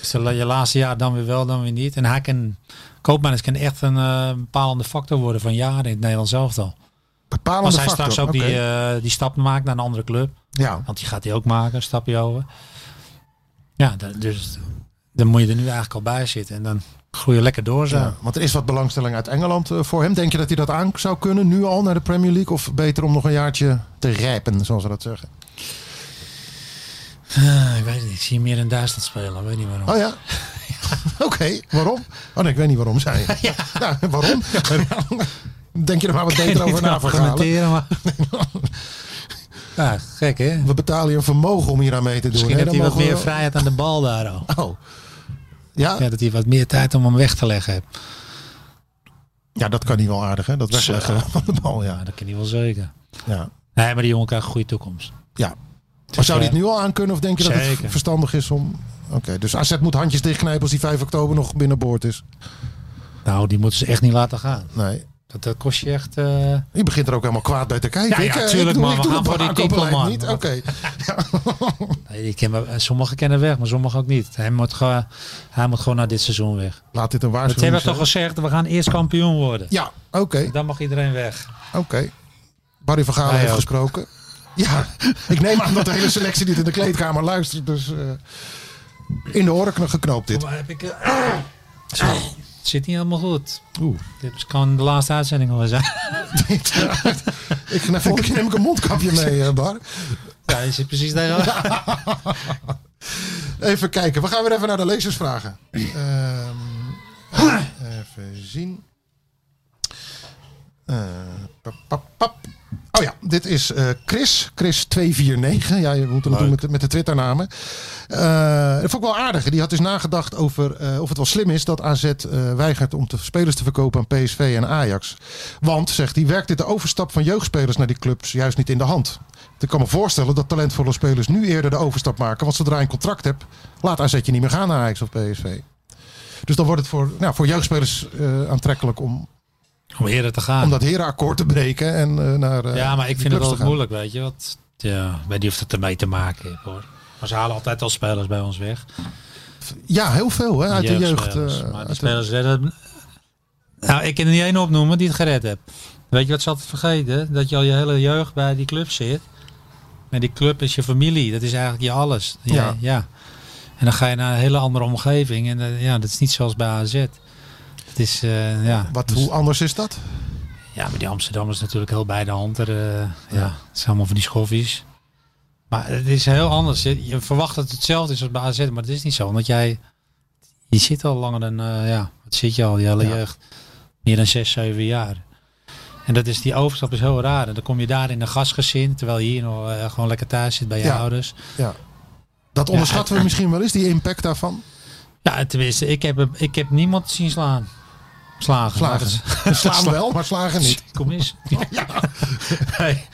is er je laatste jaar dan weer wel, dan weer niet. En hij kan... Koopmeiners kan echt een eh, bepalende factor worden van jaren in het Nederlands elftal. Bepalende Als hij factor. straks ook die, eh, die stap maakt naar een andere club. ja. Want die gaat hij ook maken, een stapje over. Ja, dus dan moet je er nu eigenlijk al bij zitten. En dan groei je lekker door zo. Ja, want er is wat belangstelling uit Engeland eh, voor hem. Denk je dat hij dat aan zou kunnen, nu al naar de Premier League? Of beter om nog een jaartje te rijpen, zoals ze dat zeggen? Ah, ik weet het niet. Ik zie hem meer in Duitsland spelen. Ik weet niet waarom. Oh ja? Oké, waarom? Oh nee, ik weet niet waarom, zei je. Ja, waarom? Denk je er maar wat beter over na vergalen? commenteren, maar... ja, gek hè? We betalen je een vermogen om hier aan mee te doen. Misschien hè? heeft hij wat meer vrijheid aan de bal daar al. Oh. Ja? Ja, dat hij wat meer tijd om hem weg te leggen heeft. ja, dat kan hij wel aardig, hè? Dat wegleggen van de bal, ja. Ja, dat kan hij wel zeker. ja. Nee, maar die jongen krijgt een goede toekomst. ja. Maar zou hij het nu al aan kunnen? Of denk je dat het verstandig is om... Oké, dus AZ moet handjes dichtknijpen als die 5 oktober nog binnenboord is. Nou, die moeten ze echt niet laten gaan. Nee. Dat, dat kost je echt... eh, Je begint er ook helemaal kwaad bij te kijken. Ja, ja, ik, eh, ik man. ik We gaan het voor die titel, man. niet. Oké. nee, die kennen, sommigen kennen weg, maar sommigen ook niet. Hij moet, gewoon, hij moet gewoon naar dit seizoen weg. Laat dit een Dat waarschuwing hebben we toch zijn. gezegd, we gaan eerst kampioen worden. Ja, oké. Dan mag iedereen weg. Oké. Barry van Gaal heeft ook. gesproken. Ja, ik neem aan dat de hele selectie niet in de kleedkamer luistert. Dus eh, in de oren geknoopt dit. Waar heb ik... Zo, het zit niet helemaal goed. Oeh. Dit kan de laatste uitzending al zijn. Ik, neem, volgende keer neem ik een mondkapje mee, eh, Bar. Ja, je zit precies daar. Even kijken. We gaan weer even naar de lezersvragen. Ehm, even zien. Eh, pap, pap, pap. Oh ja, dit is eh, Chris. Chris249. Ja, je moet het doen met, de- met de Twitternamen. Eh dat vond ik wel aardig. Die had dus nagedacht over eh, of het wel slim is dat AZ weigert om te, spelers te verkopen aan PSV en Ajax. Want, zegt hij, werkt dit de overstap van jeugdspelers naar die clubs juist niet in de hand. Ik kan me voorstellen dat talentvolle spelers nu eerder de overstap maken. Want zodra je een contract hebt, laat AZ je niet meer gaan naar Ajax of PSV. Dus dan wordt het voor, nou, voor jeugdspelers aantrekkelijk om, Om eerder te gaan. om dat herenakkoord te breken en eh, naar eh, ja, maar ik vind het wel moeilijk, weet je. Want, ja, ik weet niet of het ermee te maken heeft, hoor. Maar ze halen altijd al spelers bij ons weg. Ja, heel veel hè, uit de jeugd. Eh, maar de- spelers redden... Nou, ik kan er niet één opnoemen die het gered heeft. Weet je wat ze altijd vergeten? Dat je al je hele jeugd bij die club zit. En die club is je familie. Dat is eigenlijk je alles. Ja. Ja. ja. En dan ga je naar een hele andere omgeving. En ja, dat is niet zoals bij AZ. Is, eh, ja. Wat, Dus- hoe anders is dat? ja, maar die Amsterdammers is natuurlijk heel bij de hand. Er, eh, ja. het zijn allemaal van die schoffies. Maar het is heel anders. Je, je verwacht dat het hetzelfde is als bij AZ, maar het is niet zo. Omdat jij, je zit al langer dan, eh, ja, wat zit je al, je hele Ja. jeugd. Meer dan zes, zeven jaar. En dat is, die overstap is heel raar. En dan kom je daar in een gastgezin, terwijl je hier nog gewoon lekker thuis zit bij je Ja. ouders. Ja. Dat onderschatten we en- misschien wel eens, die impact daarvan. Ja, tenminste, ik heb, ik heb niemand zien slaan. Slagen. Slagen. Slaan wel, maar slagen niet. Kom eens. Nee.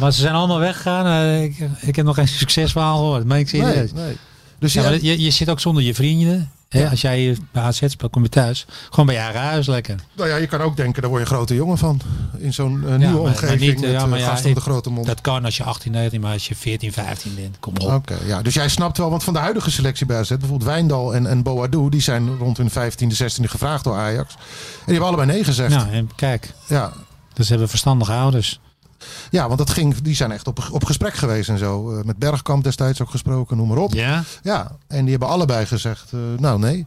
Maar ze zijn allemaal weggegaan. Eh, Ik, ik heb nog geen succesverhaal gehoord. Maar ik zie Nee, het. nee. Dus Ja, maar je, je zit ook zonder je vrienden. Hè? Ja. Als jij bij AZ speelt, kom je thuis. Gewoon bij je eigen huis lekker. nou ja, je kan ook denken, daar word je een grote jongen van. In zo'n eh, nieuwe maar- maar omgeving niet, met ja, eh, maar ja, gasten op de grote mond. Dat kan als je 18, 19, maar als je 14, 15 bent. Kom op. Oké, ja. Dus jij snapt wel, want van de huidige selectie bij AZ, bijvoorbeeld Wijndal en, en Boadou, die zijn rond hun 15e, 16e gevraagd door Ajax. En die hebben allebei nee gezegd. Nou, en kijk. Ja, Dus ze hebben verstandige ouders. Ja want dat ging, die zijn echt op, op gesprek geweest en zo. Eh, met Bergkamp destijds ook gesproken, noem maar op. Ja? Ja, en die hebben allebei gezegd, eh, nou nee,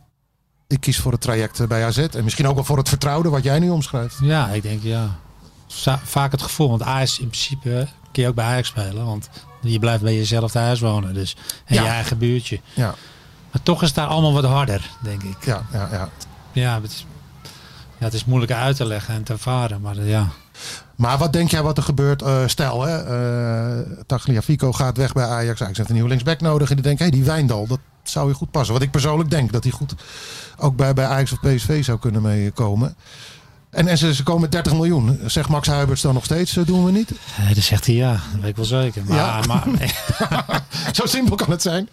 ik kies voor het traject eh, bij AZ. En misschien ook wel voor het vertrouwde wat jij nu omschrijft. Ja, ik denk ja. Vaak het gevoel. Want Ajax in principe kun je ook bij Ajax spelen. Want je blijft bij jezelf thuis wonen. Dus, en Ja. je eigen buurtje. Ja, Maar toch is het daar allemaal wat harder, denk ik. ja, ja. ja. Ja, het is, ja, het is moeilijker uit te leggen en te ervaren. Maar ja, Maar wat denk jij wat er gebeurt? eh, stel, hè, eh Tagliafico gaat weg bij Ajax. Ajax heeft een nieuwe linksback nodig. En die denkt, hé, die Wijndal, dat zou je goed passen. Wat ik persoonlijk denk, dat hij goed ook bij, bij Ajax of PSV zou kunnen meekomen. En, en ze, ze komen met 30 miljoen. Zegt Max Huiberts dan nog steeds, eh, doen we niet? Eh, dan zegt hij ja, dat weet ik wel zeker. Maar, Ja. maar, Zo simpel kan het zijn.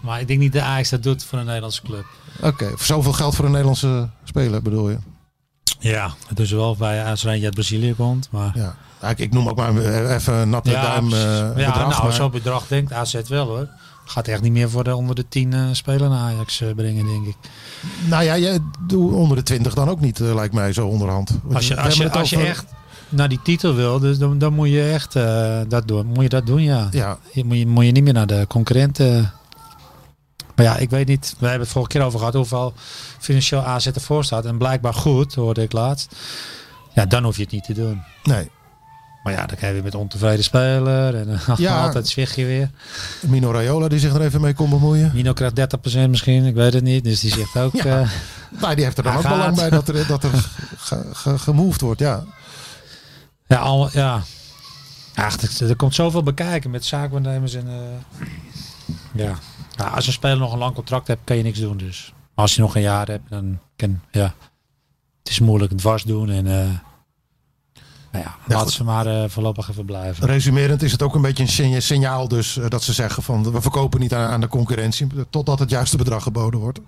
maar ik denk niet dat Ajax dat doet voor een Nederlandse club. Oké, zoveel geld voor een Nederlandse speler bedoel je? Ja, het is wel bij als eentje uit Brazilië komt. Maar... Ja. Ja, Ik, ik noem ook maar even een natte duim precies. eh, ja, bedrag. nou, maar- zo'n bedrag denkt AZ wel hoor. Gaat echt niet meer voor de onder de 10 eh spelen naar Ajax eh, brengen, denk ik. Nou ja, jij doe onder de 20 dan ook niet, lijkt mij, zo onderhand. Als je, als je, als je echt naar die titel wil, dus dan, dan moet je echt dat doen. Moet je dat doen, ja. Ja, Je, moet, je, moet je niet meer naar de concurrenten. Maar ja, ik weet niet. We hebben het vorige keer over gehad hoeveel financieel AZ ervoor staat. En blijkbaar goed, hoorde ik laatst. Ja, dan hoef je het niet te doen. nee. Maar ja, dan krijg je weer met ontevreden speler. En Ja. altijd zwig je weer. Mino Raiola die zich er even mee kon bemoeien. Nino krijgt 30% misschien, ik weet het niet. Dus die zegt ook... Ja. Nou, die heeft er dan ook belang gaat. bij dat er, dat er ge, ge- gemoved wordt, ja. ja, al, ja. Ach, er, er komt zoveel bekijken met zaakwaarnemers en... eh, ja. Ja, als een speler nog een lang contract hebt, kan je niks doen. Dus Maar als je nog een jaar hebt, dan kan... Ja, het is moeilijk het dwars doen en... eh nou ja, Ja, laten ze maar eh, voorlopig even blijven. Resumerend is het ook een beetje een signa- signaal dus eh, dat ze zeggen van we verkopen niet aan, aan de concurrentie totdat het juiste bedrag geboden wordt.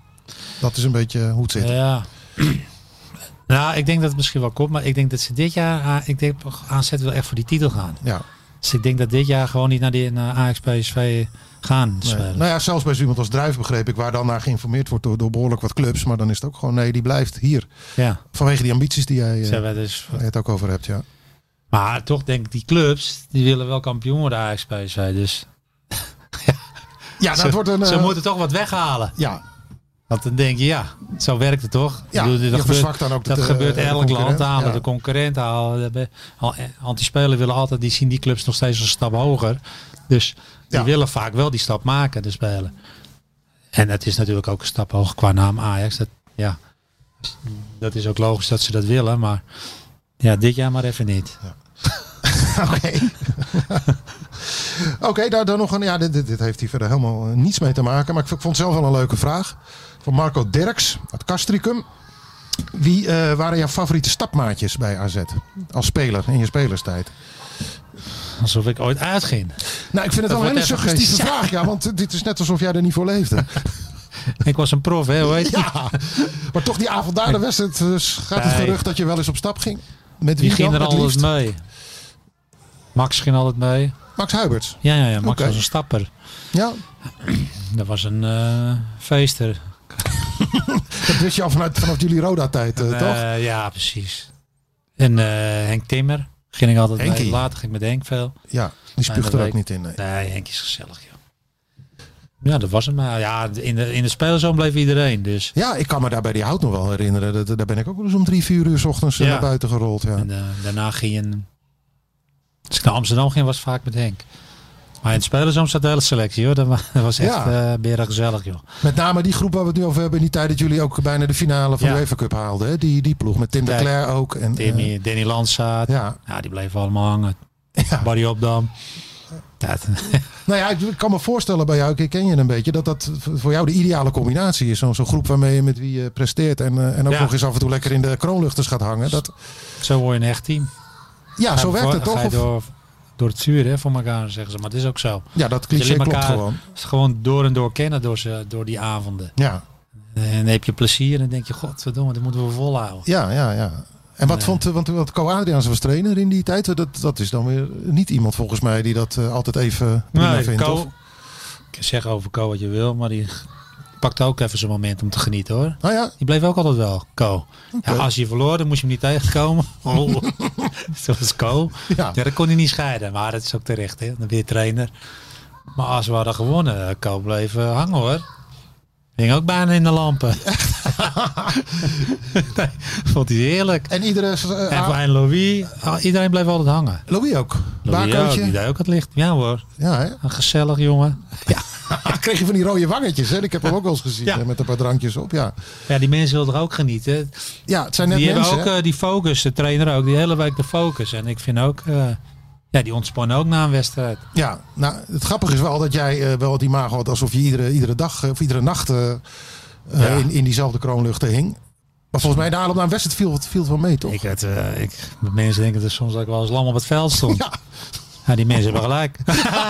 Dat is een beetje hoe het zit. Ja. nou, ik denk dat het misschien wel komt, maar ik denk dat ze dit jaar, ik denk AZ wil echt voor die titel gaan. Ja. Dus ik denk dat dit jaar gewoon niet naar die naar Ajax PSV gaan spelen. Nou ja, zelfs bij zo iemand als Druif begreep ik, waar dan naar geïnformeerd wordt door, door behoorlijk wat clubs. Maar dan is het ook gewoon, nee, die blijft hier. Ja, Vanwege die ambities die jij eh, hebben dus. het ook over hebt, ja. Maar toch denk ik die clubs, die willen wel kampioen worden Ajax PSV. Dus Ja, nou, ze, wordt een... ze eh, moeten toch wat weghalen. Ja, Want dan denk je, ja, zo werkt het toch? ja bedoel, dat gebeurt, dan ook de- dat gebeurt de elk land. Ja. De concurrent halen. Anti-spelen willen altijd, die zien die clubs nog steeds een stap hoger. Dus die Ja. willen vaak wel die stap maken, de spelen. En het is natuurlijk ook een stap hoger qua naam Ajax. Dat, ja, dat is ook logisch dat ze dat willen, maar ja, dit jaar maar even niet. Oké. Oké, daar dan nog een. Ja, dit, dit, dit heeft hier verder helemaal eh, niets mee te maken. Maar ik vond het zelf wel een leuke vraag. Van Marco Derks uit Castricum. Wie eh, waren jouw favoriete stapmaatjes bij AZ? Als speler in je spelerstijd? Alsof ik ooit uitging. Nou, ik vind het wel een hele suggestieve vraag. Ja, want dit is net alsof jij er niet voor leefde. Ik was een prof, hè, hoe heet die? Ja, maar toch die avond daar de wedstrijd eh, gaat het Nee. gerucht dat je wel eens op stap ging. Met wie Die ging er liefst? mee. Max ging altijd mee. Max Huiberts. Ja, ja, ja Max was een stapper. Ja, Dat was een eh, feester. dat wist je al vanuit, vanaf jullie Roda-tijd, eh, toch? Eh, ja, precies. En eh, Henk Timmer ging ik altijd Henkie. Later ging ik met Henk veel. Ja, die spuugt er ook niet in. Nee. Nee, Henk is gezellig, joh. Ja, dat was het maar. Ja, in de, in de spelerzoon bleef iedereen. Dus. Ja, ik kan me daar bij die hout nog wel herinneren. Dat, daar ben ik ook wel eens om drie, vier uur 's ochtends eh, Ja. naar buiten gerold. Ja. En eh, daarna ging je... Als ik naar Amsterdam ging, was vaak met Henk. Maar in de spelerzoon zat de hele selectie, hoor. Dat wa- dat was echt Ja. beren gezellig, joh. Met name die groep waar we het nu over hebben. In die tijd dat jullie ook bijna de finale van Ja. de UEFA Cup haalden. Hè? Die, die ploeg met Tim de Cler ook. En, eh, Danny, Danny Landsaat. Ja. ja. die bleven allemaal hangen. Ja. Barry Opdam. Het- Nou ja, ik kan me voorstellen bij jou, ik ken je een beetje, dat dat voor jou de ideale combinatie is. Zo'n zo'n groep waarmee je met wie je presteert en, eh, en ook Ja. nog eens af en toe lekker in de kroonluchters gaat hangen. Dat, zo word je een echt team. ja, zo Ga werkt het toch? Door, door het vuur hè, voor elkaar, zeggen ze. Maar het is ook zo. ja, dat cliché klopt elkaar- gewoon. Gewoon door en door kennen door, ze, door die avonden. Ja, En dan heb je plezier en dan denk je, godverdomme, dat moeten we volhouden. ja, ja. ja. En wat vond, want, want Co Adriaans was trainer in die tijd. Dat, dat is dan weer niet iemand volgens mij die dat eh, altijd even prima Nee, vindt. Co, of? ik zeggen over Co wat je wil, maar die pakte ook even zijn moment om te genieten hoor. Nou ja, Die bleef ook altijd wel, Co. Ja, als je verloor, dan moest je hem niet tegenkomen. Oh. Zoals Co. ja. Ja, dat kon hij niet scheiden, maar dat is ook terecht, hè. Dan je trainer. Maar als we hadden gewonnen, eh, Co bleef eh, hangen hoor. Hing ook bijna in de lampen. nee, vond hij heerlijk. En iedere... eh, En ah, voor en Louis, ah, iedereen bleef altijd hangen. Louis ook. Louis ook, die deed ook het licht. Ja hoor, Ja, hè? een gezellig jongen. kreeg je van die rode wangetjes. Hè? Ik heb hem ook wel eens gezien Ja. hè, met een paar drankjes op. Ja, Ja, die mensen wilden er ook genieten. ja het zijn net die mensen. hebben ook hè? eh, die focus, de trainer ook, die hele week de focus. En ik vind ook, eh, ja, die ontspannen ook na een wedstrijd. Ja, nou, het grappige is wel dat jij eh, wel het imago had alsof je iedere, iedere dag of iedere nacht Ja. in, in diezelfde kroonluchten hing. Maar volgens mij de aanloop naar een wedstrijd viel, het- viel het wel mee, toch? Ik, het, eh, ik, mensen denken dus soms dat ik wel als lam op het veld stond. Ja, Ja, die mensen hebben gelijk.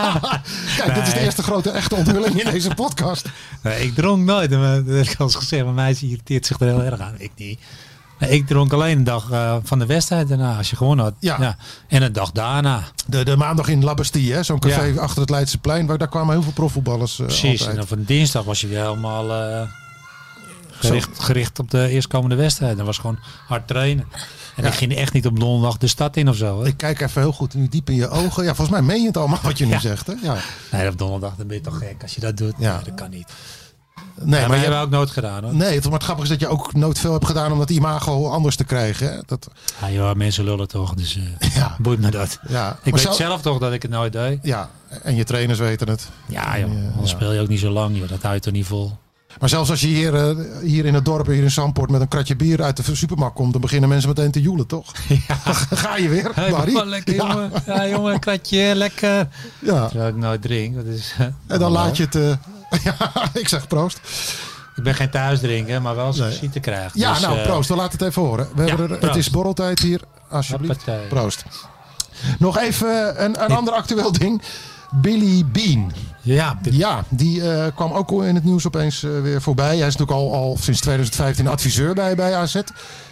kijk, dit is de eerste grote echte onthulling in deze podcast. Nee, ik dronk nooit. Dat heb ik al eens gezegd. Maar mij irriteert zich er heel erg aan. Ik niet. Ik dronk alleen een dag eh, van de wedstrijd daarna, als je gewonnen had. Ja. En een dag daarna. De, de maandag in La Bastille, hè, zo'n café Ja. achter het Leidseplein. Waar, daar kwamen heel veel profvoetballers eh, Precies. En dan van dinsdag was je weer helemaal eh, gericht, gericht op de eerstkomende wedstrijd. Dat was gewoon hard trainen. En Ja. ik ging echt niet op donderdag de stad in of zo. Hè? Ik kijk even heel goed nu diep in je ogen. Ja, volgens mij meen je het allemaal wat je nu Ja. zegt. Hè? Ja. Nee, op donderdag dan ben je toch gek als je dat doet. Ja. Nee, dat kan niet. Nee, maar je we ook nooit gedaan hoor. Nee, het, maar het grappige is dat je ook nooit veel hebt gedaan om dat imago anders te krijgen. Hè? Dat, Ja, joh, mensen lullen toch, dus eh ja, boeit me dat. ja. Ik weet zelf toch dat ik het nooit deed. Ja, en je trainers weten het. Ja joh, anders speel je ook niet zo lang joh. Dat houdt toch niet vol. Maar zelfs als je hier, eh, hier in het dorp, hier in Zandpoort, met een kratje bier uit de supermarkt komt, dan beginnen mensen meteen te joelen, toch? Dan ga je weer, Hey, Barry. lekker Ja. jongen. Ja jongen, een kratje, lekker. Ja. Terwijl ik nooit drink. Dat is, En dan laat je het... eh, ja, ik zeg proost. Ik ben geen thuisdrinker, maar wel als Nee. visite krijg. Ja, Dus, nou, eh, proost. We laten het even horen. We Ja, hebben er, het is borreltijd hier. Alsjeblieft. Hoppatee. Proost. Nog even een, een ander actueel ding. Billy Bean. Ja, dit- Ja, die eh, kwam ook al in het nieuws opeens eh, weer voorbij. Hij is natuurlijk al, al sinds 2015 adviseur bij, bij AZ. Ik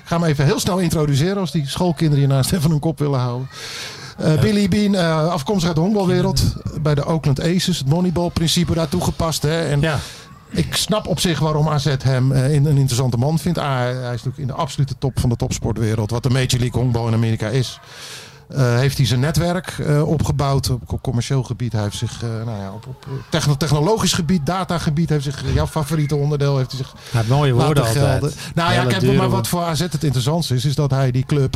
ga hem even heel snel introduceren als die schoolkinderen hiernaast even hun kop willen houden. Eh, Billy Bean, afkomstig uit de honkbalwereld. Bij de Oakland Aces. Het moneyball-principe daar toegepast. Hè? En ja. ik snap op zich waarom AZ hem een, een interessante man vindt. Ah, hij is natuurlijk in de absolute top van de topsportwereld. Wat de Major League honkbal in Amerika is. Eh, heeft hij zijn netwerk eh, opgebouwd op, commercieel gebied. Hij heeft zich eh, nou ja, op, op techno- technologisch gebied, datagebied, heeft zich, jouw favoriete onderdeel, heeft hij zich Hij heeft mooie woorden altijd. gelden. Nou ja, kijk, dure maar wat voor AZ het interessantste is, is dat hij die club,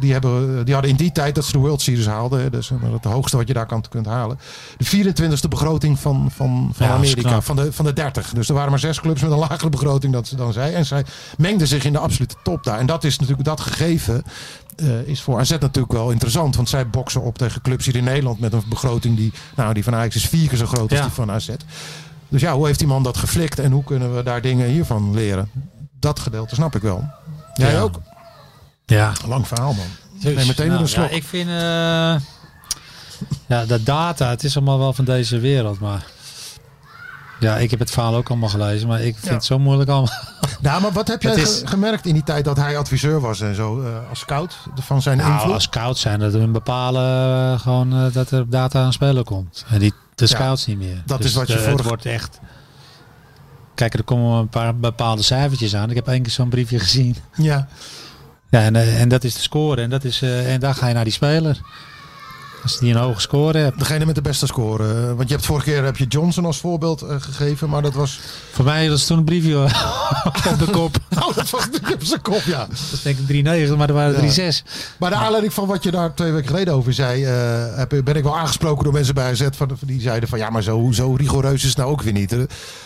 die, hebben, die hadden in die tijd dat ze de World Series haalden, hè, dus het hoogste wat je daar kan, kunt halen, de 24e begroting van, van, van Ja, Amerika, van de, van de 30. Dus er waren maar zes clubs met een lagere begroting dan, dan zij. En zij mengden zich in de absolute top daar. En dat is natuurlijk dat gegeven. eh, is voor AZ natuurlijk wel interessant. Want zij boksen op tegen clubs hier in Nederland met een begroting die, nou, die van Ajax is vier keer zo groot als Ja. die van AZ. Dus ja, hoe heeft die man dat geflikt en hoe kunnen we daar dingen hiervan leren? Dat gedeelte snap ik wel. Jij Ja. ook? Ja. Lang verhaal, man. Dus, Nee, meteen in nou, een slok. Ja, ik vind... eh, ja, de data, het is allemaal wel van deze wereld, maar... Ja, ik heb het verhaal ook allemaal gelezen, maar ik vind Ja. het zo moeilijk allemaal. Nou, maar wat heb jij is- gemerkt in die tijd dat hij adviseur was en zo eh, als scout van zijn Nou, invloed? als scouts zijn dat hun bepalen eh, gewoon dat er data aan spelen komt. En die, de scouts niet meer. dat Dus is wat je de- vorige- Het wordt echt... Kijk, er komen een paar bepaalde cijfertjes aan. Ik heb één keer zo'n briefje gezien. Ja, Ja, en, eh, en dat is de score. En, dat is, eh, en dan ga je naar die speler. Als die een hoge score hebt. degene met de beste score. Eh, Want je hebt vorige keer heb je Johnson als voorbeeld gegeven, maar dat was... Voor mij was toen een briefje op de kop. Oh, dat was op zijn kop, ja. Dat is denk ik 3-9, maar er waren Ja. 3-6. Maar de aanleiding van wat je daar twee weken geleden over zei, eh, heb, ben ik wel aangesproken door mensen bij AZ van, die zeiden van ja, maar zo, zo rigoureus is het nou ook weer niet.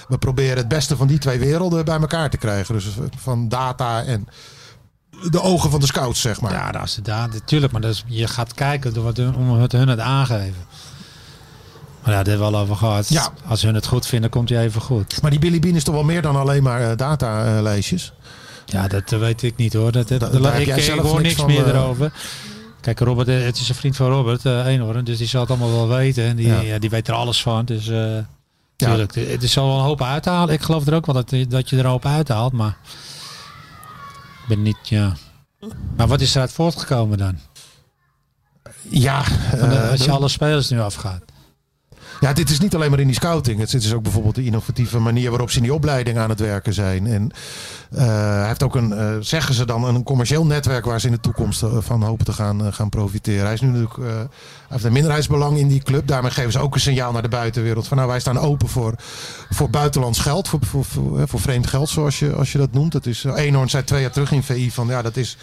We proberen het beste van die twee werelden bij elkaar te krijgen. Dus van data en de ogen van de scouts, zeg maar. Ja, dat is daar, natuurlijk. Maar dat is, je gaat kijken door wat hun, om wat hun het aangeven. Maar ja, daar hebben we al over gehad. Ja. Als hun het goed vinden, komt hij even goed. Maar die Billy Bean is toch wel meer dan alleen maar eh, datalijstjes. Ja, dat weet ik niet hoor. Dat, dat, Da- daar heb ik, jij ik zelf hoor niks meer eh, erover. Kijk, Robert, eh, het is een vriend van Robert, eh Eenhoorn. Dus die zal het allemaal wel weten. En die, Ja. ja. die weet er alles van. Dus eh tuurlijk, het is zal wel een hoop uithalen. Ik geloof er ook wel dat, dat je er een hoop uithaalt. Maar ben niet, ja... Maar wat is eruit voortgekomen dan? Ja, eh, als je de- alle spelers nu afgaat. Ja, dit is niet alleen maar in die scouting. Het is ook bijvoorbeeld de innovatieve manier waarop ze in die opleiding aan het werken zijn. En eh, hij heeft ook een, eh, zeggen ze dan, een commercieel netwerk waar ze in de toekomst eh, van hopen te gaan, gaan profiteren. Hij is nu natuurlijk, heeft een minderheidsbelang in die club. Daarmee geven ze ook een signaal naar de buitenwereld. Van nou, wij staan open voor, voor buitenlands geld, voor, voor, voor, vreemd geld, zoals je, als je dat noemt. Dat is, Eenhoorn zei twee jaar terug in VI van ja, dat is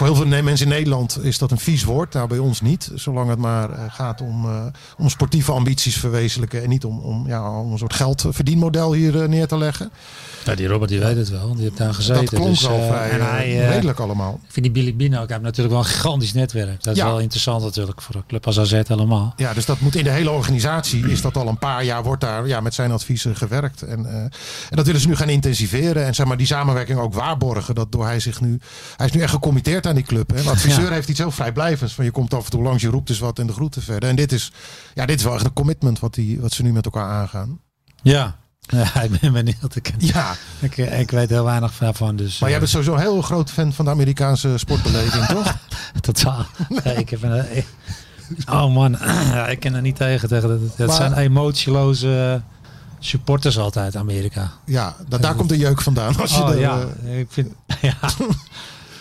voor heel veel mensen in Nederland is dat een vies woord. Nou, bij ons niet. Zolang het maar eh, gaat om, eh, om sportieve ambities verwezenlijken. En niet om, om, ja, om een soort geldverdienmodel hier eh, neer te leggen. Ja, die Robert die weet het wel. Die heeft daar gezeten. dat klonk dus, wel vrij en hij, redelijk allemaal. Ik vind die Billy Bino ook. Hij heeft natuurlijk wel een gigantisch netwerk. Dat is Ja. wel interessant natuurlijk voor een club als AZ helemaal. Ja, dus dat moet in de hele organisatie. Is dat al een paar jaar wordt daar ja, met zijn adviezen gewerkt. En, en dat willen ze nu gaan intensiveren. En zeg maar die samenwerking ook waarborgen. Dat door hij zich nu. Hij is nu echt gecommitteerd aan die club. Hè. Een adviseur Ja. heeft iets heel vrijblijvends. Van je komt af en toe langs, je roept eens wat en de groeten verder. En dit is, ja, dit is wel echt een commitment wat, die, wat ze nu met elkaar aangaan. Ja. Ja, ik ben benieuwd. Ik, Ja, ik, ik weet heel weinig van. Dus, maar jij eh, bent sowieso een heel groot fan van de Amerikaanse sportbeleving, toch? Totaal. Ik heb een, ik- oh man, ja, ik ken er niet tegen. tegen dat, dat Maar- zijn emotieloze supporters altijd, Amerika. Ja, da- daar komt de jeuk vandaan. Als je Oh ja, eh, ik vind... Ja,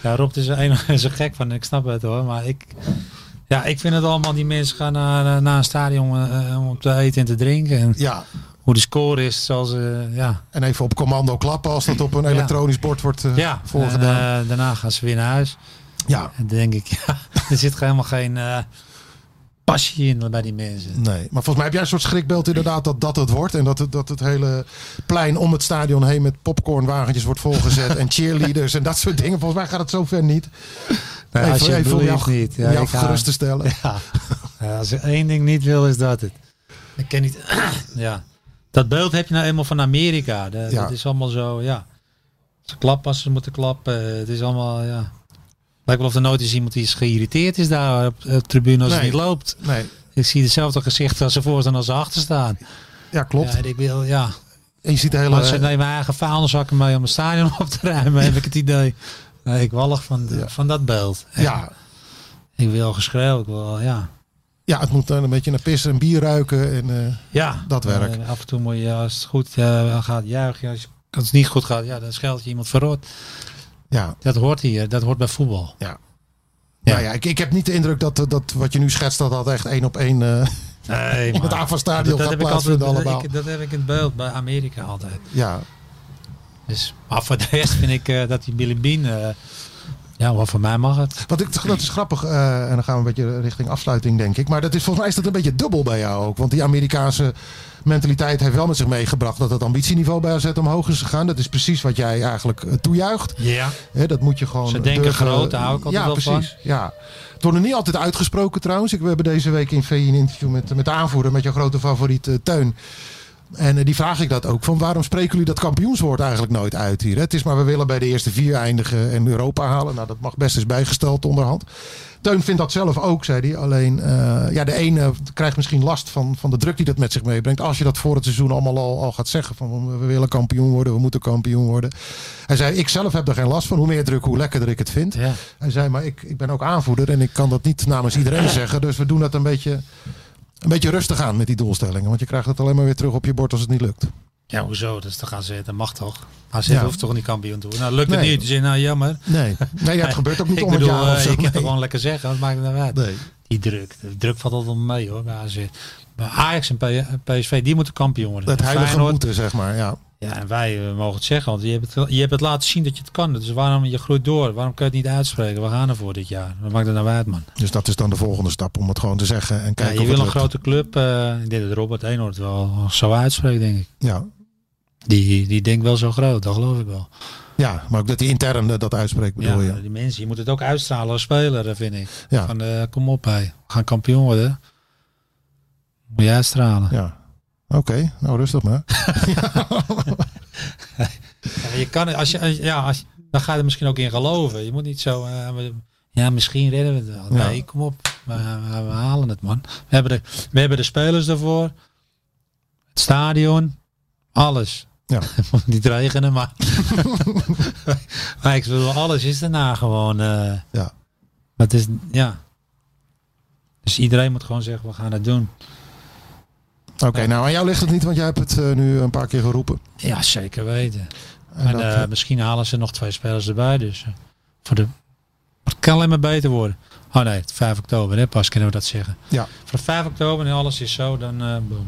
ja Rob is er er gek van. Ik snap het hoor. Maar ik... Ja, ik vind het allemaal, die mensen gaan naar, naar een stadion eh, om te eten en te drinken. En ja, hoe de score is, zoals... eh, ja, en even op commando klappen als dat op een Ja. elektronisch bord wordt eh, ja. voorgedaan. En, daarna gaan ze weer naar huis. ja, En dan denk ik, ja, er zit helemaal geen passie in bij die mensen. nee. Maar volgens mij heb jij een soort schrikbeeld inderdaad dat dat het wordt. En dat het, dat het hele plein om het stadion heen met popcornwagentjes wordt volgezet. en cheerleaders en dat soort dingen. Volgens mij gaat het zover niet. Nee, om alsjeblieft jou- niet. Ja, jou gerust te stellen. Ja. Ja, als er één ding niet wil, is dat het. Ik ken niet. ja. Dat beeld heb je nou eenmaal van Amerika. Dat, Ja. dat is allemaal zo, ja. Ze klappen als ze moeten klappen. Het is allemaal, ja. Lijkt wel of er nooit eens iemand die is geïrriteerd is daar op de tribune als Nee. het niet loopt. Nee, Ik zie dezelfde gezichten als ze voor staan als ze achter staan. ja, klopt. Ja, en ik wil, ja. En je ziet de hele... Maar ze nemen eigen vuilniszakken mee om het stadion op te ruimen, heb ik het idee. Nee, ik wallig van, de- Ja. van dat beeld. ja, Ik wil geschreeuw, ik wil, ja. ja, het moet dan een beetje naar pissen en bier ruiken. En, eh, Ja, Dat werk. Eh, af en toe moet je, als het goed eh, gaat, juichen. Als, als het niet goed gaat, ja, dan scheld je iemand verrot. Ja, Dat hoort hier, dat hoort bij voetbal. Ja. Ja. Nou ja, ik, ik heb niet de indruk dat, dat wat je nu schetst, dat dat echt één op één eh, Nee, in het AFA-stadion gaat heb ik altijd, allemaal. ik- dat heb ik in beeld bij Amerika altijd. Ja, Dus, maar voor de rest vind ik eh, dat die Billy Bean, eh, ja, wat voor mij mag het. wat ik, dat is grappig. eh, en dan gaan we een beetje richting afsluiting, denk ik. Maar dat is, volgens mij is dat een beetje dubbel bij jou ook. Want die Amerikaanse mentaliteit heeft wel met zich meegebracht dat het ambitieniveau bij AZ omhoog is gegaan. Dat is precies wat jij eigenlijk eh, toejuicht. Ja. Dat moet je gewoon. Ze denken durven- groot, daar hou ik altijd Ja, wel van. precies. Ja. Het wordt niet altijd uitgesproken trouwens. Ik, we hebben deze week in VI een interview met, met de aanvoerder, met jouw grote favoriet eh, Teun. En eh, die vraag ik dat ook. Van waarom spreken jullie dat kampioenswoord eigenlijk nooit uit hier? Het is maar we willen bij de eerste vier eindigen en Europa halen. Nou, dat mag best eens bijgesteld onderhand. Teun vindt dat zelf ook, zei hij. Alleen, eh, ja, de ene krijgt misschien last van, van de druk die dat met zich meebrengt. Als je dat voor het seizoen allemaal al, al gaat zeggen. Van we willen kampioen worden, we moeten kampioen worden. Hij zei, ik zelf heb er geen last van. Hoe meer druk, hoe lekkerder ik het vind. Ja. Hij zei, maar ik, ik ben ook aanvoerder en ik kan dat niet namens iedereen zeggen. Dus we doen dat een beetje, een beetje rustig aan met die doelstellingen. Want je krijgt het alleen maar weer terug op je bord als het niet lukt. ja, hoezo? Dat is toch AZ, dat mag toch? AZ Ja. hoeft toch niet kampioen te worden? Nou, lukt het Nee. niet. Dus nou, jammer. Nee, nee ja, het gebeurt ook niet ik om het bedoel, jaar of eh, zo. je kunt Nee. het gewoon lekker zeggen, wat maakt het nou uit? Nee. Die druk. De druk valt altijd mee hoor, bij AZ. Maar Ajax en PSV, die moeten kampioen worden. Het heilige moeten, zeg maar. Ja. Ja, en wij eh, mogen het zeggen, want je hebt het, je hebt het laten zien dat je het kan. Dus waarom, je groeit door. Waarom kun je het niet uitspreken? We gaan ervoor dit jaar. Wat maakt het nou uit, man? Dus dat is dan de volgende stap om het gewoon te zeggen en Ja, kijken je of wil een lukt. grote club. eh ik denk dat Robert Eenhoord wel zo uitspreekt, denk ik. Ja. Die, die denkt wel zo groot, dat geloof ik wel. ja, maar ook dat hij intern eh, dat uitspreekt bedoel Ja, je. die mensen, je moet het ook uitstralen als speler, vind ik. Ja. Van, kom op, hé. we gaan kampioen worden. Moet je uitstralen. Ja. Oké, nou rustig maar. Ja, je kan, het- als je, ja, als dan ga je er misschien ook in geloven. Je moet niet zo, eh, ja, misschien redden we het wel. Ja. Nee, kom op. We, we- we halen het, man. We hebben, de, we hebben de spelers ervoor. Het stadion. Alles. Ja. Het moet niet regenen, maar... maar ik bedoel, alles is daarna gewoon... eh Ja. Dat is, ja. Dus iedereen moet gewoon zeggen, we gaan het doen. Oké, nou aan jou ligt het niet, want jij hebt het eh, nu een paar keer geroepen. Ja, zeker weten. En En dat, eh, eh, misschien halen ze nog twee spelers erbij. Dus voor de, het kan alleen maar beter worden. Oh nee, het 5 oktober, hè, pas kunnen we dat zeggen. Ja. Voor 5 oktober en alles is zo, dan boom.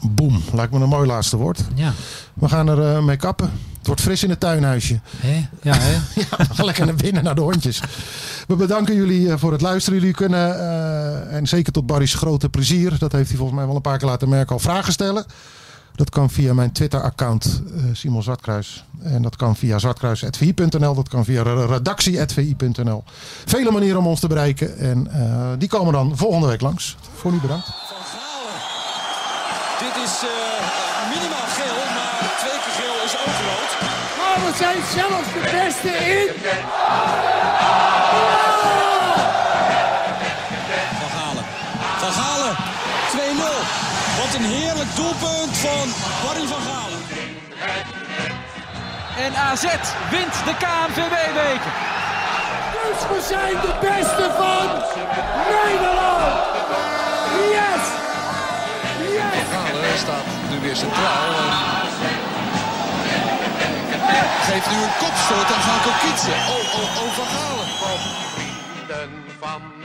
Boom, lijkt me een mooi laatste woord. Ja. We gaan er mee kappen. Het wordt fris in het tuinhuisje. Hè? Ja, hè? Gaan lekker naar binnen naar de hondjes. We bedanken jullie eh, voor het luisteren. Jullie kunnen, eh, en zeker tot Barry's grote plezier, dat heeft hij volgens mij wel een paar keer laten merken, al vragen stellen. Dat kan via mijn Twitter-account eh, Simon Zwartkruis. En dat kan via zwartkruis.vi.nl. Dat kan via redactie.vi.nl. Vele manieren om ons te bereiken. En eh, die komen dan volgende week langs. Voor nu bedankt. Van Galen. Dit is we zijn zelfs de beste in. Van Galen. Van Galen. 2-0. Wat een heerlijk doelpunt van Barry van Galen. En AZ wint de KNVB-beker. Dus we zijn de beste van Nederland. Yes! Yes! Galen staat nu weer centraal. En geeft nu een kopstoot aan Gaan Kokitsen. Oh, oh, oh, Van vrienden van